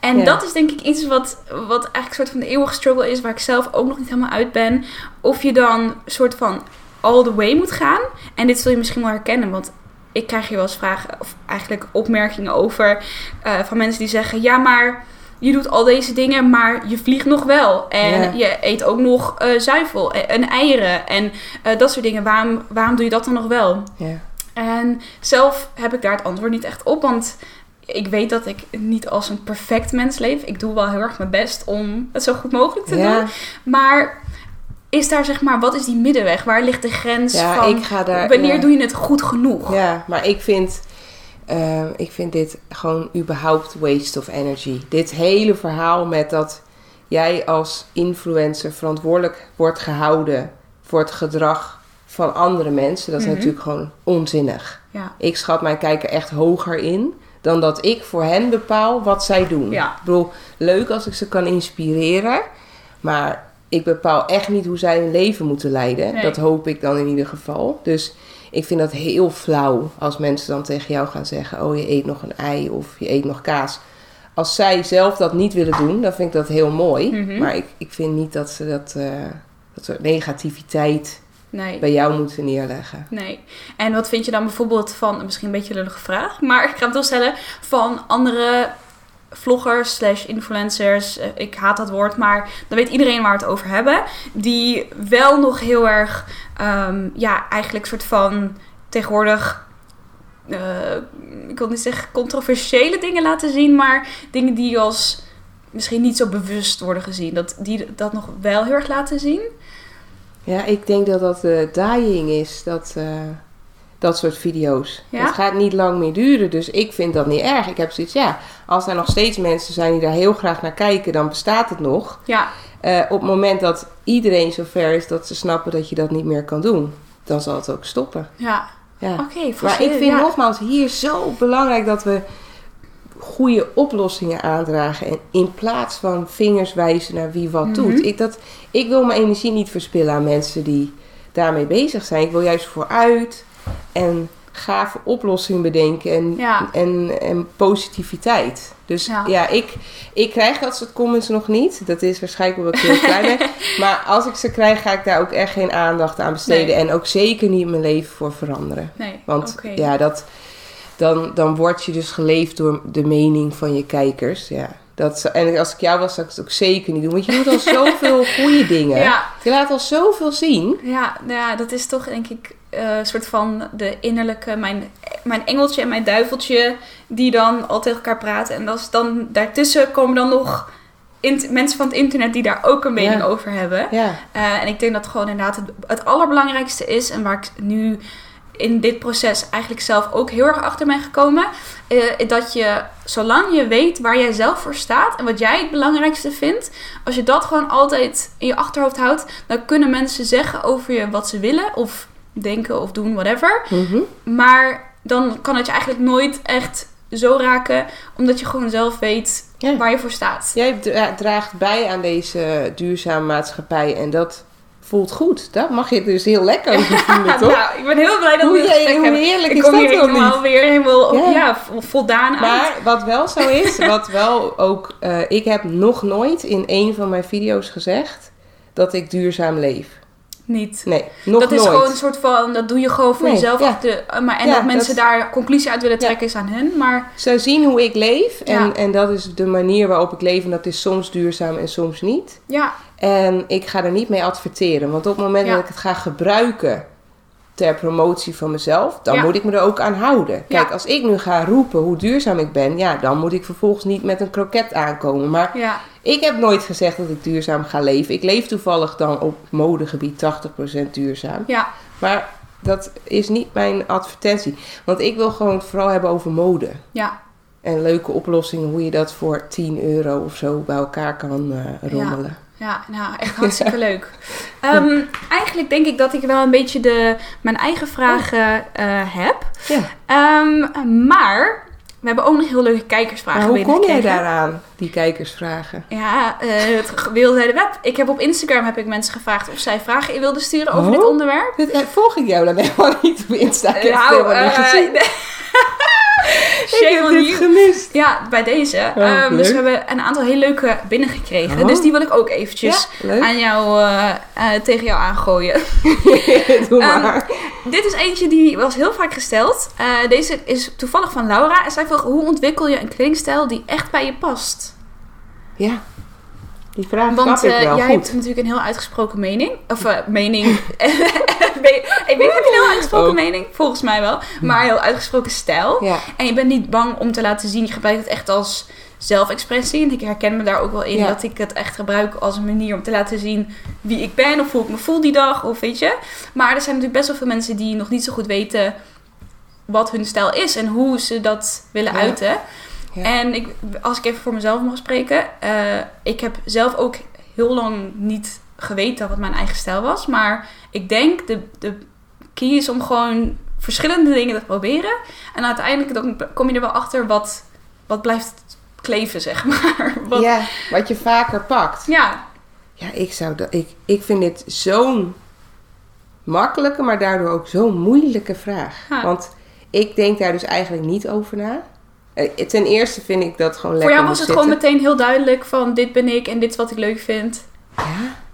En Ja. dat is denk ik iets wat, wat eigenlijk een soort van de eeuwige struggle is, waar ik zelf ook nog niet helemaal uit ben. Of je dan soort van all the way moet gaan. En dit zul je misschien wel herkennen, want ik krijg hier wel eens vragen, of eigenlijk opmerkingen over, eh, van mensen die zeggen, ja maar je doet al deze dingen, maar je vliegt nog wel. En je eet ook nog eh, zuivel en, en eieren en eh, dat soort dingen. Waarom, waarom doe je dat dan nog wel? En zelf heb ik daar het antwoord niet echt op, want ik weet dat ik niet als een perfect mens leef. Ik doe wel heel erg mijn best om het zo goed mogelijk te doen. Maar is daar zeg maar, wat is die middenweg? Waar ligt de grens Ja, van ik ga daar... wanneer ja. doe je het goed genoeg? Ja, maar ik vind, eh, ik vind dit gewoon überhaupt waste of energy. Dit hele verhaal met dat jij als influencer verantwoordelijk wordt gehouden voor het gedrag van andere mensen, dat is Mhm. natuurlijk gewoon onzinnig. Ja. Ik schat mijn kijker echt hoger in dan dat ik voor hen bepaal wat zij doen. Ja. Ik bedoel, leuk als ik ze kan inspireren, maar ik bepaal echt niet hoe zij hun leven moeten leiden. Nee. Dat hoop ik dan in ieder geval. Dus ik vind dat heel flauw als mensen dan tegen jou gaan zeggen: Oh, je eet nog een ei of je eet nog kaas. Als zij zelf dat niet willen doen, dan vind ik dat heel mooi. Mhm. Maar ik, ik vind niet dat ze dat, eh, dat soort negativiteit Nee. bij jou moeten neerleggen. Nee. En wat vind je dan bijvoorbeeld van, misschien een beetje een lullige vraag, maar ik ga hem toch stellen, van andere vloggers slash influencers, eh, ik haat dat woord, maar dan weet iedereen waar we het over hebben, die wel nog heel erg, ehm, ja, eigenlijk soort van tegenwoordig, eh, ik wil niet zeggen controversiële dingen laten zien, maar dingen die als misschien niet zo bewust worden gezien, dat die dat nog wel heel erg laten zien. Ja, ik denk dat dat eh dying is, dat, dat soort video's. Ja? Het gaat niet lang meer duren, dus ik vind dat niet erg. Ik heb zoiets, ja, als er nog steeds mensen zijn die daar heel graag naar kijken, dan bestaat het nog. Ja, Eh, op het moment dat iedereen zover is dat ze snappen dat je dat niet meer kan doen, dan zal het ook stoppen. ja. Ja. Oké, Maar ik vind ja. nogmaals hier zo belangrijk dat we goede oplossingen aandragen. En in plaats van vingers wijzen naar wie wat Mhm. doet. Ik, dat, ik wil mijn energie niet verspillen aan mensen die daarmee bezig zijn. Ik wil juist vooruit en gave oplossingen bedenken en, Ja. en, en positiviteit. Dus Ja. ja, ik, ik krijg dat soort comments nog niet. Dat is waarschijnlijk omdat ik heel klein ben. Maar als ik ze krijg, ga ik daar ook echt geen aandacht aan besteden. Nee. En ook zeker niet mijn leven voor veranderen. Nee, Want ja, dat, dan, dan word je dus geleefd door de mening van je kijkers. Ja, dat, en als ik jou was, zou ik het ook zeker niet doen. Want je doet al zoveel goede dingen. Ja, Je laat al zoveel zien. ja, nou ja, dat is toch denk ik eh, een soort van de innerlijke, mijn, mijn engeltje en mijn duiveltje, die dan al tegen elkaar praten. En is dan, daartussen komen dan nog mensen van het internet die daar ook een mening Ja. over hebben. Ja, Eh, en ik denk dat gewoon inderdaad het, het allerbelangrijkste is, en waar ik nu in dit proces eigenlijk zelf ook heel erg achter ben gekomen, eh, dat je, zolang je weet waar jij zelf voor staat en wat jij het belangrijkste vindt, als je dat gewoon altijd in je achterhoofd houdt, dan kunnen mensen zeggen over je wat ze willen of denken of doen, whatever. mhm. Maar dan kan het je eigenlijk nooit echt zo raken, omdat je gewoon zelf weet ja. waar je voor staat. Jij dra- draagt bij aan deze duurzame maatschappij. En dat voelt goed. Dat mag je dus heel lekker over voelen, toch? nou, ik ben heel blij dat we dit gesprek hoe hebben. heerlijk Ik is kom dat hier helemaal weer helemaal Ja. ja. vo- voldaan uit. Maar wat wel zo is, wat wel ook... eh, ik heb nog nooit in een van mijn video's gezegd dat ik duurzaam leef. Niet. Nee, nog dat nooit. is gewoon een soort van, dat doe je gewoon voor Nee, jezelf. ja. of De, eh, maar, en Ja, dat mensen dat- daar conclusie uit willen trekken is aan hen. Maar Ze zien hoe ik leef en, en dat is de manier waarop ik leef en dat is soms duurzaam en soms niet. ja, En ik ga er niet mee adverteren, want op het moment Ja. dat ik het ga gebruiken ter promotie van mezelf, dan Ja. moet ik me er ook aan houden. Kijk, Ja. als ik nu ga roepen hoe duurzaam ik ben, ja, dan moet ik vervolgens niet met een kroket aankomen. Maar ja, ik heb nooit gezegd dat ik duurzaam ga leven. Ik leef toevallig dan op modegebied 80% duurzaam. ja, Maar dat is niet mijn advertentie. Want ik wil gewoon het vooral hebben over mode. ja. En leuke oplossingen, hoe je dat voor 10 euro of zo bij elkaar kan eh, rommelen. Ja, nou, echt hartstikke leuk. Ehm, eigenlijk denk ik dat ik wel een beetje de, mijn eigen vragen eh, heb. Ja. Ehm, maar we hebben ook nog heel leuke kijkersvragen Maar hoe kom jij daaraan, die kijkersvragen? Ja, eh, het wereldwijde web. Ik heb op Instagram heb ik mensen gevraagd of zij vragen in wilden sturen over Oh. dit onderwerp. Dit, eh, volg ik jou dan helemaal niet op Insta? Ik heb het Nou, helemaal niet gezien. ik shame heb on you. gemist. Ja, bij deze. Oh, Ehm, dus we hebben een aantal heel leuke binnengekregen. Oh. Dus die wil ik ook eventjes Ja, aan jou, eh, eh, tegen jou aangooien. Doe Ehm, maar. Dit is eentje die was heel vaak gesteld. Eh, deze is toevallig van Laura. En zij vroeg, hoe ontwikkel je een kledingstijl die echt bij je past? Ja, die vraag Want snap ik eh, wel jij goed. hebt natuurlijk een heel uitgesproken mening. Of eh, mening. ik weet niet een heel uitgesproken Oh. mening. Volgens mij wel. Maar heel uitgesproken stijl. Ja, En je bent niet bang om te laten zien. Je gebruikt het echt als zelfexpressie. En ik herken me daar ook wel in. Ja. Dat ik het echt gebruik als een manier om te laten zien wie ik ben. Of hoe ik me voel die dag. Of weet je. Maar er zijn natuurlijk best wel veel mensen die nog niet zo goed weten wat hun stijl is. En hoe ze dat willen Ja. uiten. Ja. En ik, als ik even voor mezelf mag spreken, eh, ik heb zelf ook heel lang niet geweten wat mijn eigen stijl was. Maar ik denk de, de key is om gewoon verschillende dingen te proberen. En uiteindelijk dan kom je er wel achter wat, wat blijft kleven, zeg maar. Wat, Ja, wat je vaker pakt. ja, Ja, ik, zou dat, ik, ik vind dit zo'n makkelijke, maar daardoor ook zo'n moeilijke vraag. Ja. Want ik denk daar dus eigenlijk niet over na. Eh, Ten eerste vind ik dat gewoon voor lekker jou was het gewoon meteen heel duidelijk van dit ben ik en dit is wat ik leuk vind. Ja,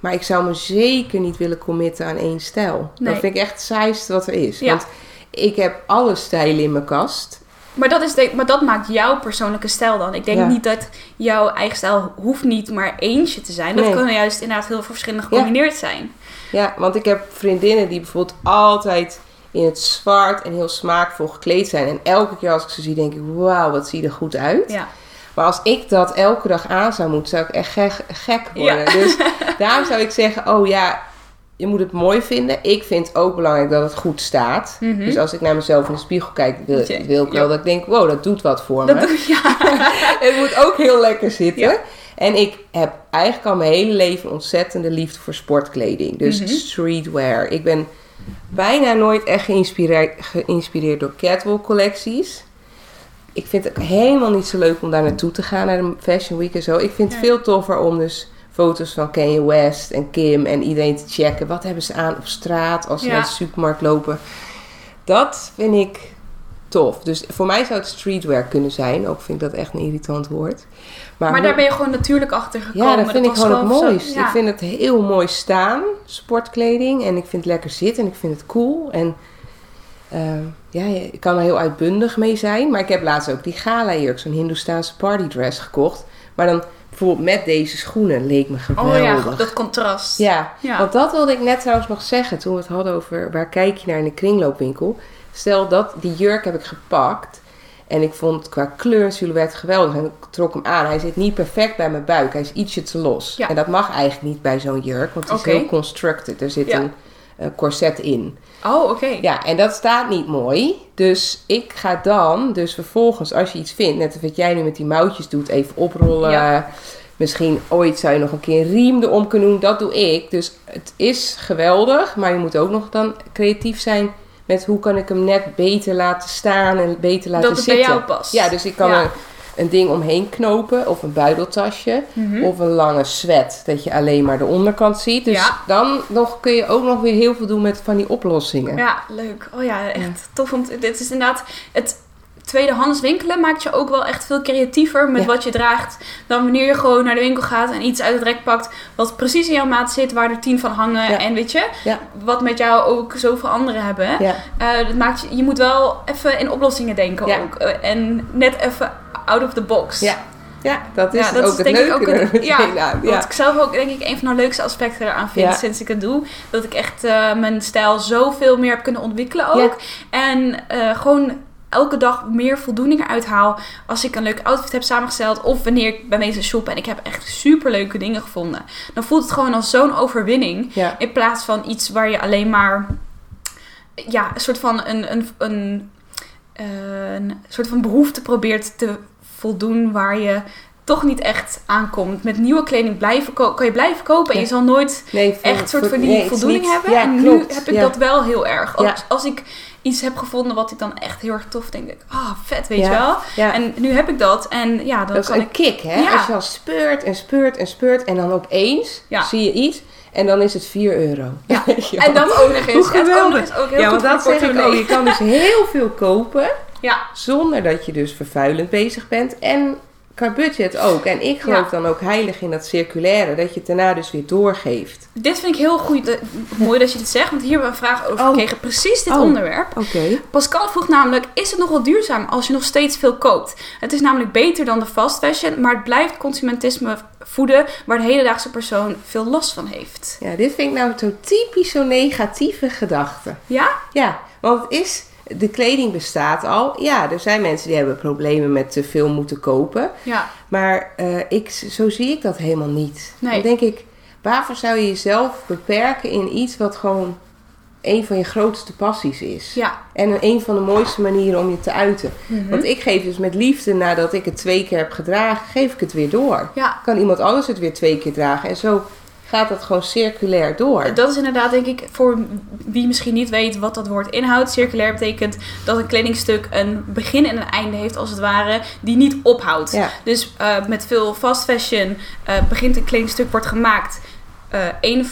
maar ik zou me zeker niet willen committen aan één stijl. Nee. Dat vind ik echt het saaiste wat er is. Ja. Want ik heb alle stijlen in mijn kast. Maar dat, is de, maar dat maakt jouw persoonlijke stijl dan. Ik denk Ja. niet dat jouw eigen stijl hoeft niet maar eentje te zijn. Dat Nee. kan juist inderdaad heel veel verschillende gecombineerd zijn. Ja, want ik heb vriendinnen die bijvoorbeeld altijd in het zwart en heel smaakvol gekleed zijn. En elke keer als ik ze zie, denk ik, wauw, wat zie je er goed uit. Ja. Maar als ik dat elke dag aan zou moeten, zou ik echt gek, gek worden. Ja. Dus daarom zou ik zeggen, oh ja, je moet het mooi vinden. Ik vind ook belangrijk dat het goed staat. Mhm. Dus als ik naar mezelf in de spiegel kijk, wil, ik wel ja. dat ik denk, wow, dat doet wat voor Dat me. doe ja. het moet ook heel lekker zitten. Ja. En ik heb eigenlijk al mijn hele leven ontzettende liefde voor sportkleding. Dus Mhm. streetwear. Ik ben bijna nooit echt geïnspireerd, geïnspireerd door catwalk collecties. Ik vind het helemaal niet zo leuk om daar naartoe te gaan, naar de Fashion Week en zo. Ik vind het veel toffer om dus foto's van Kanye West en Kim en iedereen te checken. Wat hebben ze aan op straat als ze Ja. naar de supermarkt lopen. Dat vind ik tof. Dus voor mij zou het streetwear kunnen zijn. Ook vind ik dat echt een irritant woord. Maar, Maar daar ben je gewoon natuurlijk achter gekomen. ja, dat vind ik gewoon het zo- mooist. ja. Ik vind het heel mooi staan, sportkleding. En ik vind het lekker zitten en ik vind het cool. En ehm, ja, je kan er heel uitbundig mee zijn. Maar ik heb laatst ook die gala jurk, zo'n Hindoestaanse partydress gekocht. Maar dan bijvoorbeeld met deze schoenen leek me geweldig. Oh ja, dat contrast. Ja, Ja. want dat wilde ik net trouwens nog zeggen toen we het hadden over waar kijk je naar in de kringloopwinkel. Stel dat die jurk heb ik gepakt en ik vond qua kleur silhouet geweldig en ik trok hem aan. Hij zit niet perfect bij mijn buik, hij is ietsje te los. Ja. En dat mag eigenlijk niet bij zo'n jurk, want het is heel constructed. Er zit Ja. een eh, corset in. Oh, oké. Ja, en dat staat niet mooi. Dus ik ga dan, dus vervolgens als je iets vindt, net als wat jij nu met die mouwtjes doet, even oprollen. Ja. Misschien ooit zou je nog een keer een riem erom kunnen doen. Dat doe ik. Dus het is geweldig, maar je moet ook nog dan creatief zijn met hoe kan ik hem net beter laten staan en beter laten Dat het bij zitten. jou past. Ja, dus ik kan Ja. een ding omheen knopen of een buideltasje Mhm. of een lange sweat dat je alleen maar de onderkant ziet. Dus Ja. dan nog kun je ook nog weer heel veel doen met van die oplossingen. Ja, leuk. Oh ja, echt tof. Want dit is inderdaad... Het tweedehands winkelen maakt je ook wel echt veel creatiever met Ja. wat je draagt... dan wanneer je gewoon naar de winkel gaat en iets uit het rek pakt... wat precies in jouw maat zit, waar er tien van hangen. Ja. En weet je, Ja. wat met jou ook zoveel anderen hebben. Eh, dat maakt je, je moet wel even in oplossingen denken ook. Eh, en net even out of the box. Ja, ja dat is dat ook is het denk ik ook ja. Wat ik zelf ook denk ik een van de leukste aspecten eraan vind sinds ik het doe. Dat ik echt eh, mijn stijl zoveel meer heb kunnen ontwikkelen ook. En gewoon elke dag meer voldoening eruit haal als ik een leuk outfit heb samengesteld. Of wanneer ik bij mensen shop en ik heb echt super leuke dingen gevonden. Dan voelt het gewoon als zo'n overwinning. Ja. In plaats van iets waar je alleen maar ja, een soort van een, een, een, een soort van behoefte probeert te voldoen waar je toch niet echt aankomt. Met nieuwe kleding blijven kan je blijven kopen en je zal nooit Nee, voor- echt soort voor- van die nee, is voldoening hebben. Ja, en klopt. nu heb ik Ja. dat wel heel erg. Ook Ja. Als ik iets heb gevonden wat ik dan echt heel erg tof denk, ik, ah vet, weet je wel. En nu heb ik dat en ja, dan dat is kan een ik... kick, hè? Ja. Als je al speurt en speurt en speurt en dan opeens zie je iets en dan is het 4 euro. Ja. En dat ook nog eens. Hoe geweldig. ook heel ja, want dat zeg ik ook. Je kan dus heel veel kopen Ja, zonder dat je dus vervuilend bezig bent. En qua budget ook. En ik geloof Ja. dan ook heilig in dat circulaire, dat je het daarna dus weer doorgeeft. dit vind ik heel goed. mooi dat je dit zegt, want hier hebben we een vraag over Oh. gekregen. Precies dit Oh. onderwerp. Pascal vroeg namelijk, is het nog wel duurzaam als je nog steeds veel koopt? Het is namelijk beter dan de fast fashion, maar het blijft consumentisme voeden waar de hedendaagse persoon veel last van heeft. Ja, dit vind ik nou zo typisch zo'n negatieve gedachte. Ja? Ja, want het is, de kleding bestaat al. Ja, er zijn mensen die hebben problemen met te veel moeten kopen. Ja. Maar eh, ik, zo zie ik dat helemaal niet. Nee. Dan denk ik, waarvoor zou je jezelf beperken in iets wat gewoon een van je grootste passies is. Ja. En een van de mooiste manieren om je te uiten. Mhm. Want ik geef dus met liefde, nadat ik het twee keer heb gedragen, geef ik het weer door. Ja. Kan iemand anders het weer twee keer dragen. En zo gaat dat gewoon circulair door. Dat is inderdaad, denk ik, voor wie misschien niet weet wat dat woord inhoudt. Circulair betekent dat een kledingstuk een begin en een einde heeft, als het ware, die niet ophoudt. Ja. Dus eh, met veel fast fashion eh, begint een kledingstuk, wordt gemaakt. eh, een,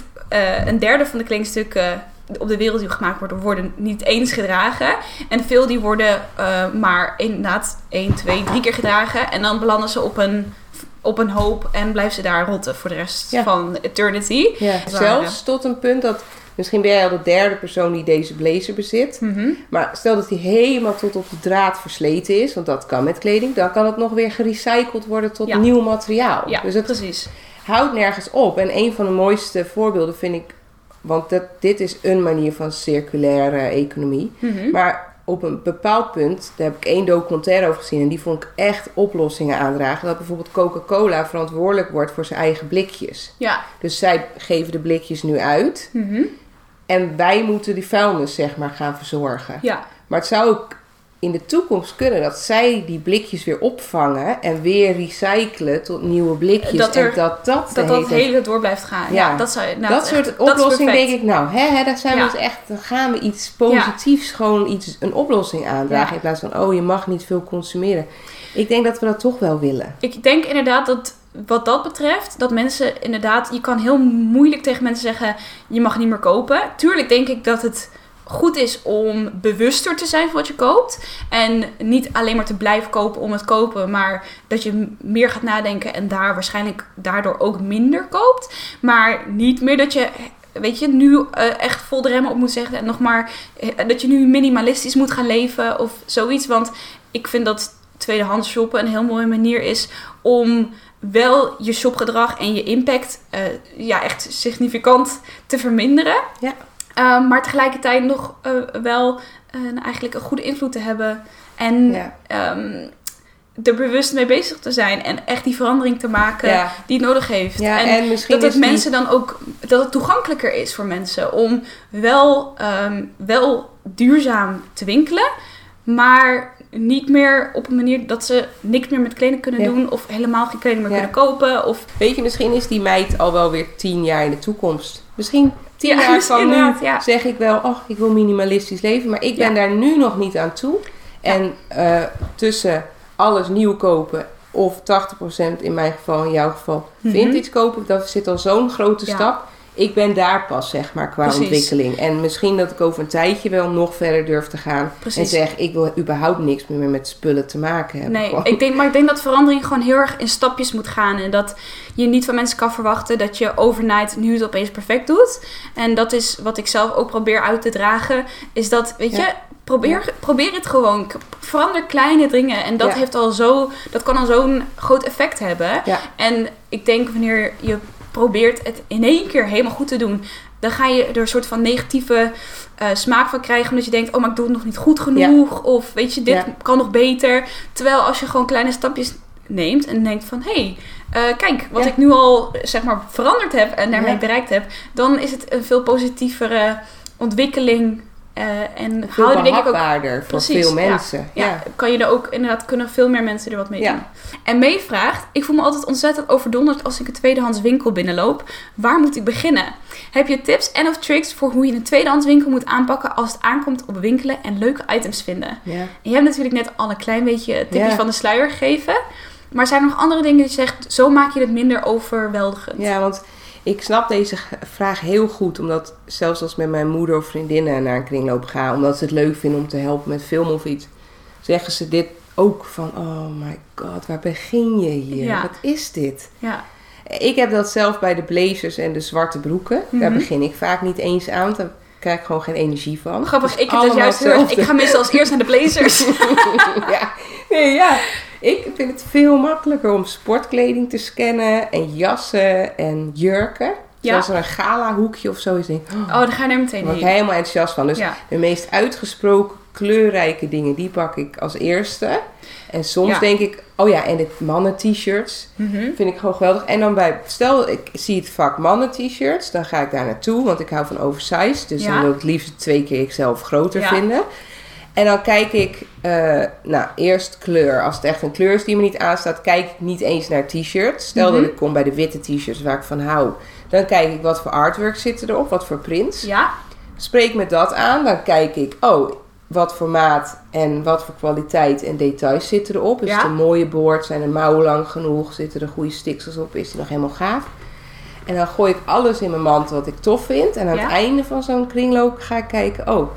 een derde van de kledingstukken op de wereld die gemaakt worden, worden niet eens gedragen. En veel die worden eh, maar inderdaad één, twee, drie keer gedragen. En dan belanden ze op een, op een hoop en blijven ze daar rotten voor de rest Ja. van eternity. Ja, zelfs tot een punt dat... Misschien ben jij al de derde persoon die deze blazer bezit. Mhm. Maar stel dat die helemaal tot op de draad versleten is. Want dat kan met kleding. Dan kan het nog weer gerecycled worden tot Ja. nieuw materiaal. Ja, dus het precies. houdt nergens op. En een van de mooiste voorbeelden vind ik... Want dat, dit is een manier van circulaire economie. Mhm. Maar op een bepaald punt, daar heb ik één documentaire over gezien... en die vond ik echt oplossingen aandragen. Dat bijvoorbeeld Coca-Cola verantwoordelijk wordt voor zijn eigen blikjes. Ja. Dus zij geven de blikjes nu uit... Mhm. En wij moeten die vuilnis, zeg maar, gaan verzorgen. Ja. Maar het zou ook in de toekomst kunnen dat zij die blikjes weer opvangen en weer recyclen tot nieuwe blikjes. Dat er- en dat dat, Dat dat hele- door blijft gaan. Ja, Ja. dat zou nou, dat soort oplossingen denk ik, nou, hè, hè, daar zijn Ja. we dus echt, dan gaan we iets positiefs, gewoon iets, een oplossing aandragen. In plaats van, oh, je mag niet veel consumeren. Ik denk dat we dat toch wel willen. Ik denk inderdaad dat wat dat betreft, dat mensen inderdaad, je kan heel moeilijk tegen mensen zeggen, je mag niet meer kopen. Tuurlijk denk ik dat het goed is om bewuster te zijn van wat je koopt. En niet alleen maar te blijven kopen om het kopen, maar dat je meer gaat nadenken en daar waarschijnlijk daardoor ook minder koopt. Maar niet meer dat je, weet je, nu eh, echt vol de remmen op moet zeggen en nog maar eh, dat je nu minimalistisch moet gaan leven of zoiets. Want ik vind dat tweedehands shoppen een heel mooie manier is om wel je shopgedrag en je impact eh, ja, echt significant te verminderen. Ja. Eh, maar tegelijkertijd nog eh, wel eh, eigenlijk een goede invloed te hebben. En Ja. ehm, er bewust mee bezig te zijn. En echt die verandering te maken Ja. die het nodig heeft. Ja, en, en misschien dat het mensen dan ook dat het toegankelijker is voor mensen om wel, ehm, wel duurzaam te winkelen, maar niet meer op een manier dat ze niks meer met kleding kunnen Ja. doen of helemaal geen kleding meer Ja. kunnen kopen. Of Weet je, misschien is die meid al wel weer tien jaar in de toekomst. Misschien tien Ja, jaar van nu ja. zeg ik wel, oh, ik wil minimalistisch leven. Maar ik ben Ja. daar nu nog niet aan toe. En eh, tussen alles nieuw kopen of 80% in mijn geval, in jouw geval, Mhm. vintage kopen. Dat zit al zo'n grote stap. Ik ben daar pas, zeg maar, qua Precies. ontwikkeling. En misschien dat ik over een tijdje wel nog verder durf te gaan. En zeg, ik wil überhaupt niks meer met spullen te maken hebben. Nee, ik denk, maar ik denk dat verandering gewoon heel erg in stapjes moet gaan. En dat je niet van mensen kan verwachten dat je overnight nu het opeens perfect doet. En dat is wat ik zelf ook probeer uit te dragen. Is dat, weet je, Ja. probeer, probeer het gewoon. Verander kleine dingen. En dat, Ja. heeft al zo, dat kan al zo'n groot effect hebben. En ik denk wanneer je probeert het in één keer helemaal goed te doen. Dan ga je er een soort van negatieve eh, smaak van krijgen. Omdat je denkt, oh maar ik doe het nog niet goed genoeg. Of weet je, dit Ja. kan nog beter. Terwijl als je gewoon kleine stapjes neemt en denkt van... Hé, hey, eh, kijk, wat Ja. ik nu al zeg maar veranderd heb en daarmee bereikt heb. Dan is het een veel positievere ontwikkeling. Eh, en Veel denk ik ook voor Precies, veel ja. mensen. ja, kan je er ook inderdaad kunnen veel meer mensen er wat mee Ja. doen. En May vraagt: Ik voel me altijd ontzettend overdonderd als ik een tweedehands winkel binnenloop. Waar moet ik beginnen? Heb je tips en of tricks voor hoe je een tweedehands winkel moet aanpakken als het aankomt op winkelen en leuke items vinden? Ja. En je hebt natuurlijk net al een klein beetje tipjes van de sluier gegeven. Maar zijn er nog andere dingen die je zegt, zo maak je het minder overweldigend? Ja, want ik snap deze vraag heel goed. Omdat zelfs als ik met mijn moeder of vriendinnen naar een kringloop ga... omdat ze het leuk vinden om te helpen met film of iets... zeggen ze dit ook van... Oh my god, waar begin je hier? Ja. Wat is dit? Ja. Ik heb dat zelf bij de blazers en de zwarte broeken. Daar Mhm. begin ik vaak niet eens aan. Daar krijg ik gewoon geen energie van. Grappig, ik heb dat allemaal juist heel. Ik ga meestal als eerst naar de blazers. ja. Nee, ja. Ik vind het veel makkelijker om sportkleding te scannen en jassen en jurken. Ja. Zoals er een gala hoekje of zo is. Denk, ik, oh, Oh, daar ga je er meteen daar word ik heen. helemaal enthousiast van. Dus Ja. de meest uitgesproken kleurrijke dingen, die pak ik als eerste. En soms Ja. denk ik, oh ja, en de mannen t-shirts Mhm. vind ik gewoon geweldig. En dan bij, stel ik zie het vak mannen t-shirts, dan ga ik daar naartoe, want ik hou van oversized. Dus Ja. dan wil ik het liefst twee keer of groter Ja. vinden. En dan kijk ik, eh, nou, eerst kleur. Als het echt een kleur is die me niet aanstaat, kijk ik niet eens naar t-shirts. Stel Mhm. dat ik kom bij de witte t-shirts waar ik van hou. Dan kijk ik wat voor artwork zitten erop, wat voor prints. Ja, Spreek me dat aan, dan kijk ik, oh, wat voor maat en wat voor kwaliteit en details zitten erop. Is Ja. het een mooie boord? Zijn de mouwen lang genoeg? Zitten er goede stiksels op? Is die nog helemaal gaaf? En dan gooi ik alles in mijn mand wat ik tof vind. En aan Ja. het einde van zo'n kringloop ga ik kijken, oh,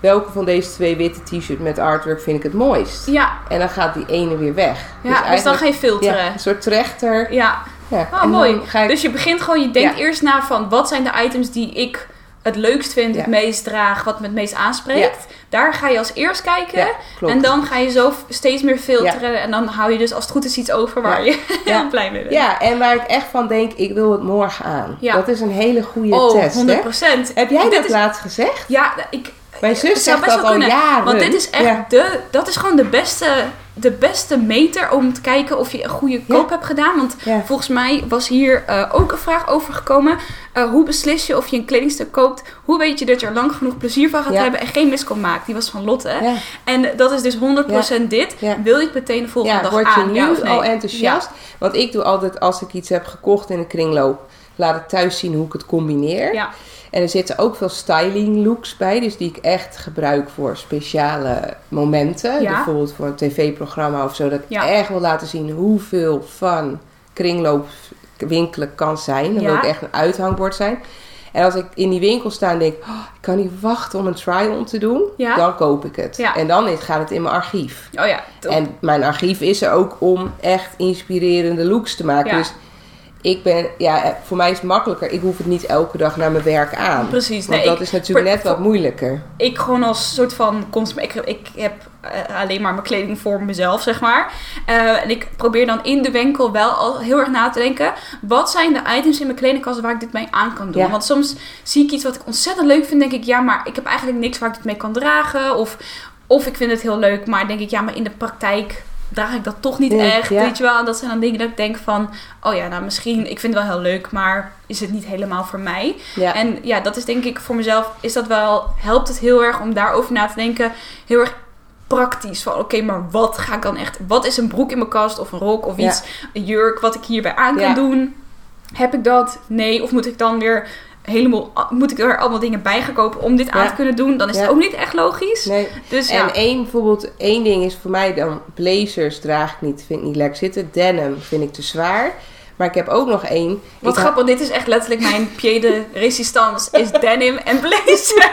welke van deze twee witte t-shirts met artwork vind ik het mooist? ja, En dan gaat die ene weer weg. ja. Dus, dan eigenlijk- ga je filteren. ja, een soort trechter. Ja, Ja. oh, en mooi. dan ik- Dus je begint gewoon, je denkt eerst na van wat zijn de items die ik het leukst vind, Ja. het meest draag, wat me het meest aanspreekt. Daar ga je als eerst kijken. ja. En dan ga je zo steeds meer filteren. En dan hou je dus als het goed is iets over waar je heel blij mee bent. Ja, en waar ik echt van denk, ik wil het morgen aan. Ja. Dat is een hele goede oh, test. 100 Hè? procent. Heb jij dat is- laatst gezegd? Ja, ik, Mijn zus zegt dat wel al kunnen. jaren. Want dit is echt de, dat is gewoon de beste, de beste meter om te kijken of je een goede koop hebt gedaan. Want Ja. volgens mij was hier eh, ook een vraag over gekomen. Eh, hoe beslis je of je een kledingstuk koopt? Hoe weet je dat je er lang genoeg plezier van gaat Ja. hebben en geen miskom maakt? Die was van Lotte. En dat is dus 100% dit. Wil je het meteen de volgende Ja, dag word je aan? nu nee? al enthousiast? Want ik doe altijd, als ik iets heb gekocht in een kringloop, laat ik thuis zien hoe ik het combineer. Ja. En er zitten ook veel styling looks bij, dus die ik echt gebruik voor speciale momenten. Ja. Bijvoorbeeld voor een tv-programma of zo. Dat ik Ja. echt wil laten zien hoeveel fun kringloopwinkelen kan zijn. Dan wil Ja. ik echt een uithangbord zijn. En als ik in die winkel sta en denk, oh, ik kan niet wachten om een try-on te doen, Ja. dan koop ik het. Ja. En dan gaat het in mijn archief. Oh ja. En mijn archief is er ook om echt inspirerende looks te maken. Dus ik ben, ja, voor mij is het makkelijker. Ik hoef het niet elke dag naar mijn werk aan. Precies. Want Nee, dat ik- is natuurlijk net wat moeilijker. ik gewoon als soort van consument. Ik, ik heb eh, alleen maar mijn kleding voor mezelf, zeg maar. Eh, en ik probeer dan in de winkel wel al heel erg na te denken. Wat zijn de items in mijn kledingkast waar ik dit mee aan kan doen? Ja. Want soms zie ik iets wat ik ontzettend leuk vind. Denk ik, ja, maar ik heb eigenlijk niks waar ik dit mee kan dragen. Of, of ik vind het heel leuk, maar denk ik, ja, maar in de praktijk draag ik dat toch niet Nee, echt. ja. Weet je wel? En dat zijn dan dingen dat ik denk van, oh ja, nou misschien, ik vind het wel heel leuk, maar is het niet helemaal voor mij? Ja. En ja, dat is denk ik voor mezelf, is dat wel, helpt het heel erg om daarover na te denken. Heel erg praktisch. Van oké, maar wat ga ik dan echt, wat is een broek in mijn kast of een rok of Ja. iets, een jurk wat ik hierbij aan kan doen? Heb ik dat? Nee. Of moet ik dan weer helemaal, moet ik er allemaal dingen bij gaan kopen om dit aan te kunnen doen? Dan is het ook niet echt logisch. Nee. Dus En ja. één, bijvoorbeeld, één ding is voor mij dan blazers draag ik niet, vind ik niet lekker zitten. Denim vind ik te zwaar. Maar ik heb ook nog één. Wat Ik grappig, dit is echt letterlijk mijn pied de résistance, is denim en blazers.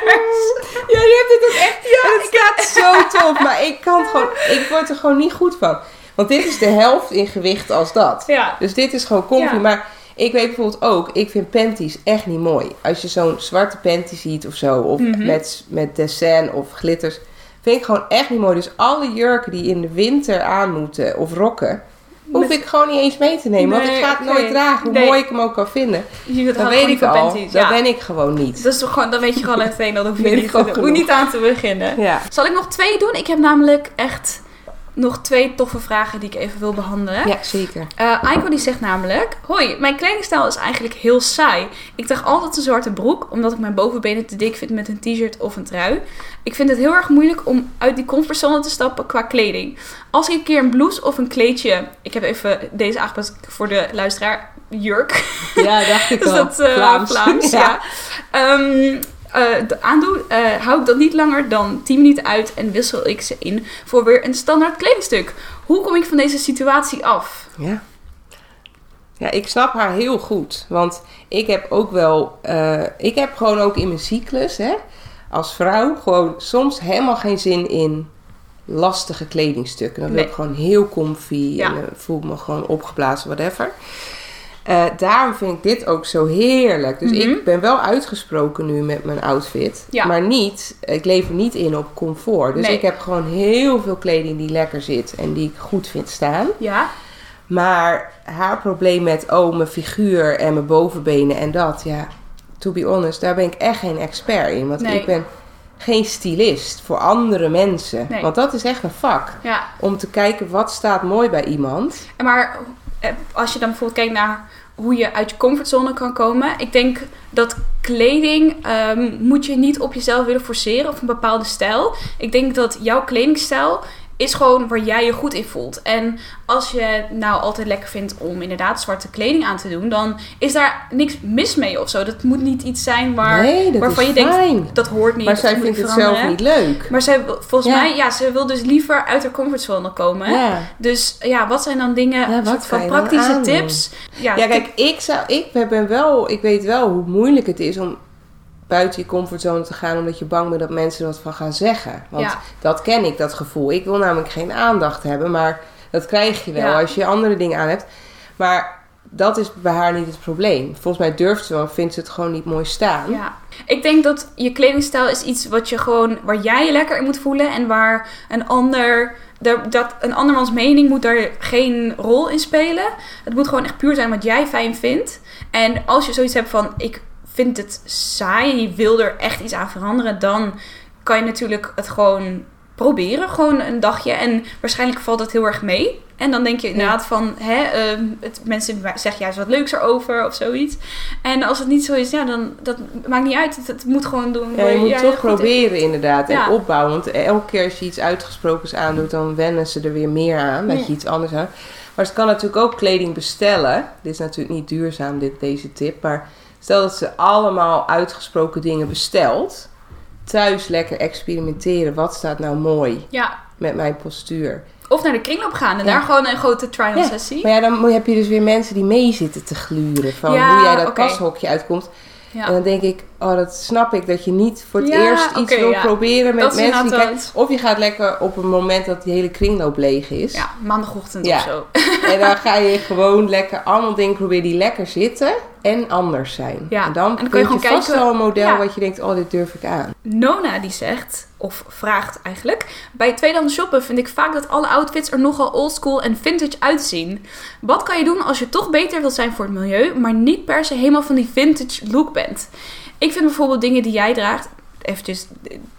Ja, je hebt het ook echt. Ja, het staat zo tof. Maar ik kan het gewoon. Ik word er gewoon niet goed van. Want dit is de helft in gewicht als dat. Ja. Dus dit is gewoon comfy. Maar ik weet bijvoorbeeld ook, ik vind panties echt niet mooi. Als je zo'n zwarte panty ziet of zo, of Mhm. met, met dessin of glitters, vind ik gewoon echt niet mooi. Dus alle jurken die in de winter aan moeten, of rokken, hoef Met- ik gewoon niet eens mee te nemen. want ik ga het nooit dragen, hoe Nee. mooi ik hem ook kan vinden. Je Dan weet ik van al, panties, dat ja. ben ik gewoon niet. Dat is toch gewoon, dan weet je gewoon meteen dat hoef je niet, niet aan te beginnen. Ja. Zal ik nog twee doen? Ik heb namelijk echt nog twee toffe vragen die ik even wil behandelen. ja, zeker. Eh Aiko die zegt namelijk... Hoi, mijn kledingstijl is eigenlijk heel saai. Ik draag altijd een zwarte broek... omdat ik mijn bovenbenen te dik vind met een t-shirt of een trui. Ik vind het heel erg moeilijk om uit die comfortzone te stappen qua kleding. Als ik een keer een blouse of een kleedje... Ik heb even deze aangepast voor de luisteraar. Jurk. Ja, dacht ik Dus al. dat Vlaams. ja. Ehm, eh, de aandoen, eh, hou ik dat niet langer dan 10 minuten uit en wissel ik ze in voor weer een standaard kledingstuk. Hoe kom ik van deze situatie af? Ja. Ja, ik snap haar heel goed. Want ik heb ook wel... eh, ik heb gewoon ook in mijn cyclus, hè, als vrouw, gewoon soms helemaal geen zin in lastige kledingstukken. Dan wil ik gewoon heel comfy Ja. en voel ik me gewoon opgeblazen, whatever. Eh, daarom vind ik dit ook zo heerlijk. Dus Mhm. ik ben wel uitgesproken nu met mijn outfit. Ja. Maar niet, ik lever niet in op comfort. Dus Nee. ik heb gewoon heel veel kleding die lekker zit en die ik goed vind staan. Ja, Maar haar probleem met, oh, mijn figuur en mijn bovenbenen en dat, ja, to be honest, daar ben ik echt geen expert in. Want Nee. ik ben geen stylist voor andere mensen. Nee. Want dat is echt een vak. Ja, Om te kijken wat staat mooi bij iemand. Maar als je dan bijvoorbeeld kijkt naar hoe je uit je comfortzone kan komen. Ik denk dat kleding ehm, moet je niet op jezelf willen forceren of een bepaalde stijl. Ik denk dat jouw kledingstijl is gewoon waar jij je goed in voelt. En als je nou altijd lekker vindt om inderdaad zwarte kleding aan te doen, dan is daar niks mis mee of zo. Dat moet niet iets zijn waar, nee, waarvan je denkt, dat hoort niet. maar zij vindt het zelf niet leuk. Maar zij, volgens Ja. mij, ja, ze wil dus liever uit haar comfortzone komen. Ja. Dus ja, wat zijn dan dingen, Ja, wat van praktische tips? Ja, Ja, kijk, ik, zou, ik, ben wel, ik weet wel hoe moeilijk het is om buiten je comfortzone te gaan... omdat je bang bent dat mensen wat van gaan zeggen. Want Ja. dat ken ik, dat gevoel. Ik wil namelijk geen aandacht hebben, maar dat krijg je wel Ja. als je andere dingen aan hebt. Maar dat is bij haar niet het probleem. Volgens mij durft ze wel, vindt ze het gewoon niet mooi staan. Ja, ik denk dat je kledingstijl is iets wat je gewoon, waar jij je lekker in moet voelen en waar een ander, dat een andermans mening moet daar geen rol in spelen. Het moet gewoon echt puur zijn wat jij fijn vindt. En als je zoiets hebt van, ik vind het saai en je wil er echt iets aan veranderen, dan kan je natuurlijk het gewoon proberen, gewoon een dagje. En waarschijnlijk valt het heel erg mee. En dan denk je inderdaad van, hè, ehm, het, mensen zeggen juist wat leuks erover of zoiets. En als het niet zo is, ja, dan dat maakt niet uit. Het, het moet gewoon doen. Ja, je moet toch in- proberen inderdaad en opbouwen. Want elke keer als je iets uitgesprokens aandoet, dan wennen ze er weer meer aan. Dat je iets anders aan. Maar ze kan natuurlijk ook kleding bestellen. Dit is natuurlijk niet duurzaam, dit, deze tip. Maar stel dat ze allemaal uitgesproken dingen bestelt. Thuis lekker experimenteren. Wat staat nou mooi Ja, met mijn postuur? of naar de kringloop gaan en Ja. daar gewoon een grote trial Ja, sessie. Maar ja, dan heb je dus weer mensen die mee zitten te gluren. Van hoe jij dat oké. pashokje uitkomt. Ja. En dan denk ik, oh, dat snap ik. Dat je niet voor het Ja, eerst iets oké, wil ja. proberen met Dat mensen die inderdaad kijken. Of je gaat lekker op een moment dat die hele kringloop leeg is. ja, maandagochtend Ja. of zo. En dan ga je gewoon lekker allemaal dingen proberen die lekker zitten en anders zijn. Ja, En dan, en dan kan je vast kijken- wel een model wat je denkt, oh, dit durf ik aan. Nona die zegt, of vraagt eigenlijk... Bij tweedehands shoppen vind ik vaak dat alle outfits er nogal oldschool en vintage uitzien. Wat kan je doen als je toch beter wilt zijn voor het milieu... maar niet per se helemaal van die vintage look bent? Ik vind bijvoorbeeld dingen die jij draagt... Eventjes,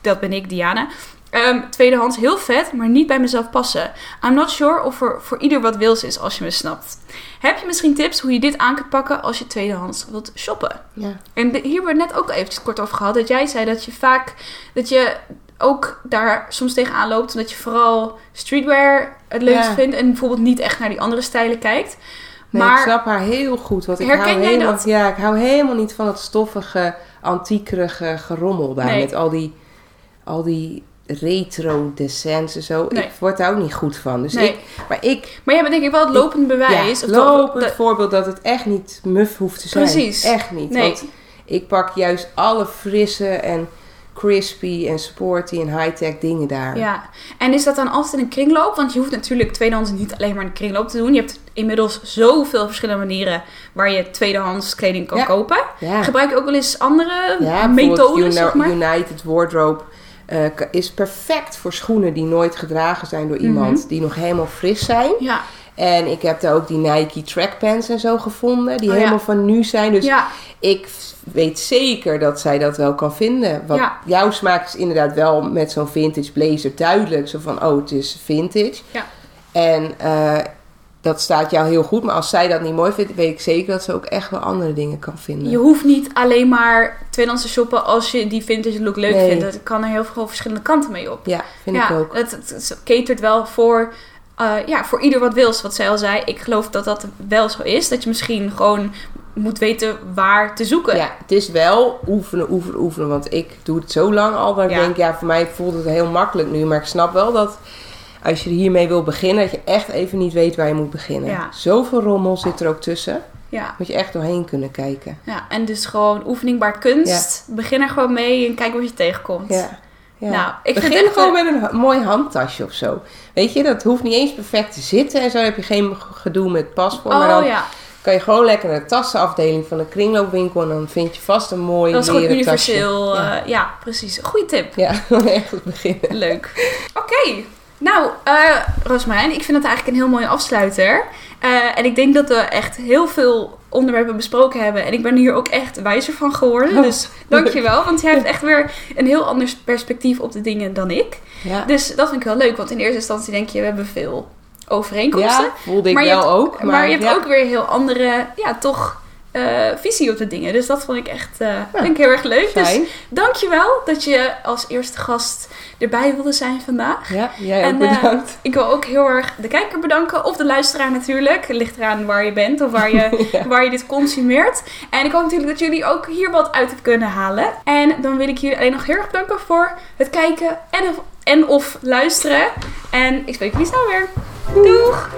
dat ben ik, Diana... Ehm, tweedehands heel vet, maar niet bij mezelf passen. I'm not sure of er voor ieder wat wils is, als je me snapt. Heb je misschien tips hoe je dit aan kunt pakken als je tweedehands wilt shoppen? Ja. En de- hier hebben we net ook eventjes kort over gehad. Dat jij zei dat je vaak, dat je ook daar soms tegenaan loopt. Omdat je vooral streetwear het leukst Ja. vindt. En bijvoorbeeld niet echt naar die andere stijlen kijkt. Nee, maar ik snap haar heel goed. Want ik Herken hou jij helemaal, dat? Ja, ik hou helemaal niet van het stoffige, antiekerige gerommel daar. Nee. Met al die, al die retro decens en zo. Nee. Ik word daar ook niet goed van. Dus Nee. ik, maar ik, Maar jij bent denk ik wel het lopend bewijs. ja, of dat- voorbeeld dat het echt niet muf hoeft te zijn. Precies. Echt niet. Nee. Want ik pak juist alle frisse en crispy en sporty en high-tech dingen daar. Ja, en is dat dan altijd in een kringloop? Want je hoeft natuurlijk tweedehands niet alleen maar in een kringloop te doen. Je hebt inmiddels zoveel verschillende manieren waar je tweedehands kleding kan Ja. kopen. Ja. Gebruik je ook wel eens andere Ja, Uni- zeg maar? United Wardrobe eh, is perfect voor schoenen die nooit gedragen zijn door iemand. Mhm. Die nog helemaal fris zijn. Ja, En ik heb daar ook die Nike trackpants en zo gevonden. Die Oh ja. helemaal van nu zijn. Dus ja, ik weet zeker dat zij dat wel kan vinden. Want Ja. jouw smaak is inderdaad wel met zo'n vintage blazer duidelijk. Zo van, oh, het is vintage. Ja. En eh, dat staat jou heel goed. Maar als zij dat niet mooi vindt, weet ik zeker dat ze ook echt wel andere dingen kan vinden. Je hoeft niet alleen maar tweedehands te shoppen als je die vintage look leuk Nee. vindt. Het kan er heel veel verschillende kanten mee op. Ja, vind ik ook. Het, het, het catert wel voor, eh, ja, voor ieder wat wils, wat zij al zei. Ik geloof dat dat wel zo is. Dat je misschien gewoon moet weten waar te zoeken. Ja, het is wel oefenen, oefenen, oefenen. Want ik doe het zo lang al dat ik denk, ja, voor mij voelt het heel makkelijk nu. Maar ik snap wel dat als je hiermee wil beginnen, dat je echt even niet weet waar je moet beginnen. Ja. Zoveel rommel zit er ook tussen. Ja, Moet je echt doorheen kunnen kijken. ja, en dus gewoon oefening kunst. Begin er gewoon mee en kijk wat je tegenkomt. Ja. Ja. Nou, ik Begin gewoon een- met een ha- mooi handtasje of zo. Weet je, dat hoeft niet eens perfect te zitten. En zo heb je geen gedoe met paspoort. maar Oh dan ja, kan je gewoon lekker naar de tassenafdeling van een kringloopwinkel. En dan vind je vast een mooi dat is gewoon tasje. universeel. Ja. Ja. ja, precies. Goeie tip. Ja, echt goed beginnen. Leuk. Oké. Nou, eh Roosmarijn, ik vind het eigenlijk een heel mooie afsluiter. Eh, en ik denk dat we echt heel veel onderwerpen besproken hebben. En ik ben hier ook echt wijzer van geworden. Oh, dus dankjewel. Want jij hebt echt weer een heel ander perspectief op de dingen dan ik. Ja, Dus dat vind ik wel leuk. Want in eerste instantie denk je, we hebben veel overeenkomsten. ja voelde ik Maar je wel hebt- ook. Maar, Maar, je hebt ja. ook weer heel andere, ja, toch eh, visie op de dingen. Dus dat vond ik echt eh, ik heel erg leuk. Dus Fijn. Dus dankjewel dat je als eerste gast erbij wilde zijn vandaag. Ja, jij ook eh, bedankt. Ik wil ook heel erg de kijker bedanken. Of de luisteraar natuurlijk. Ligt eraan waar je bent of waar je, waar je dit consumeert. En ik hoop natuurlijk dat jullie ook hier wat uit hebben kunnen halen. En dan wil ik jullie alleen nog heel erg danken voor het kijken en of, en of luisteren. En ik spreek jullie snel weer. Doeg.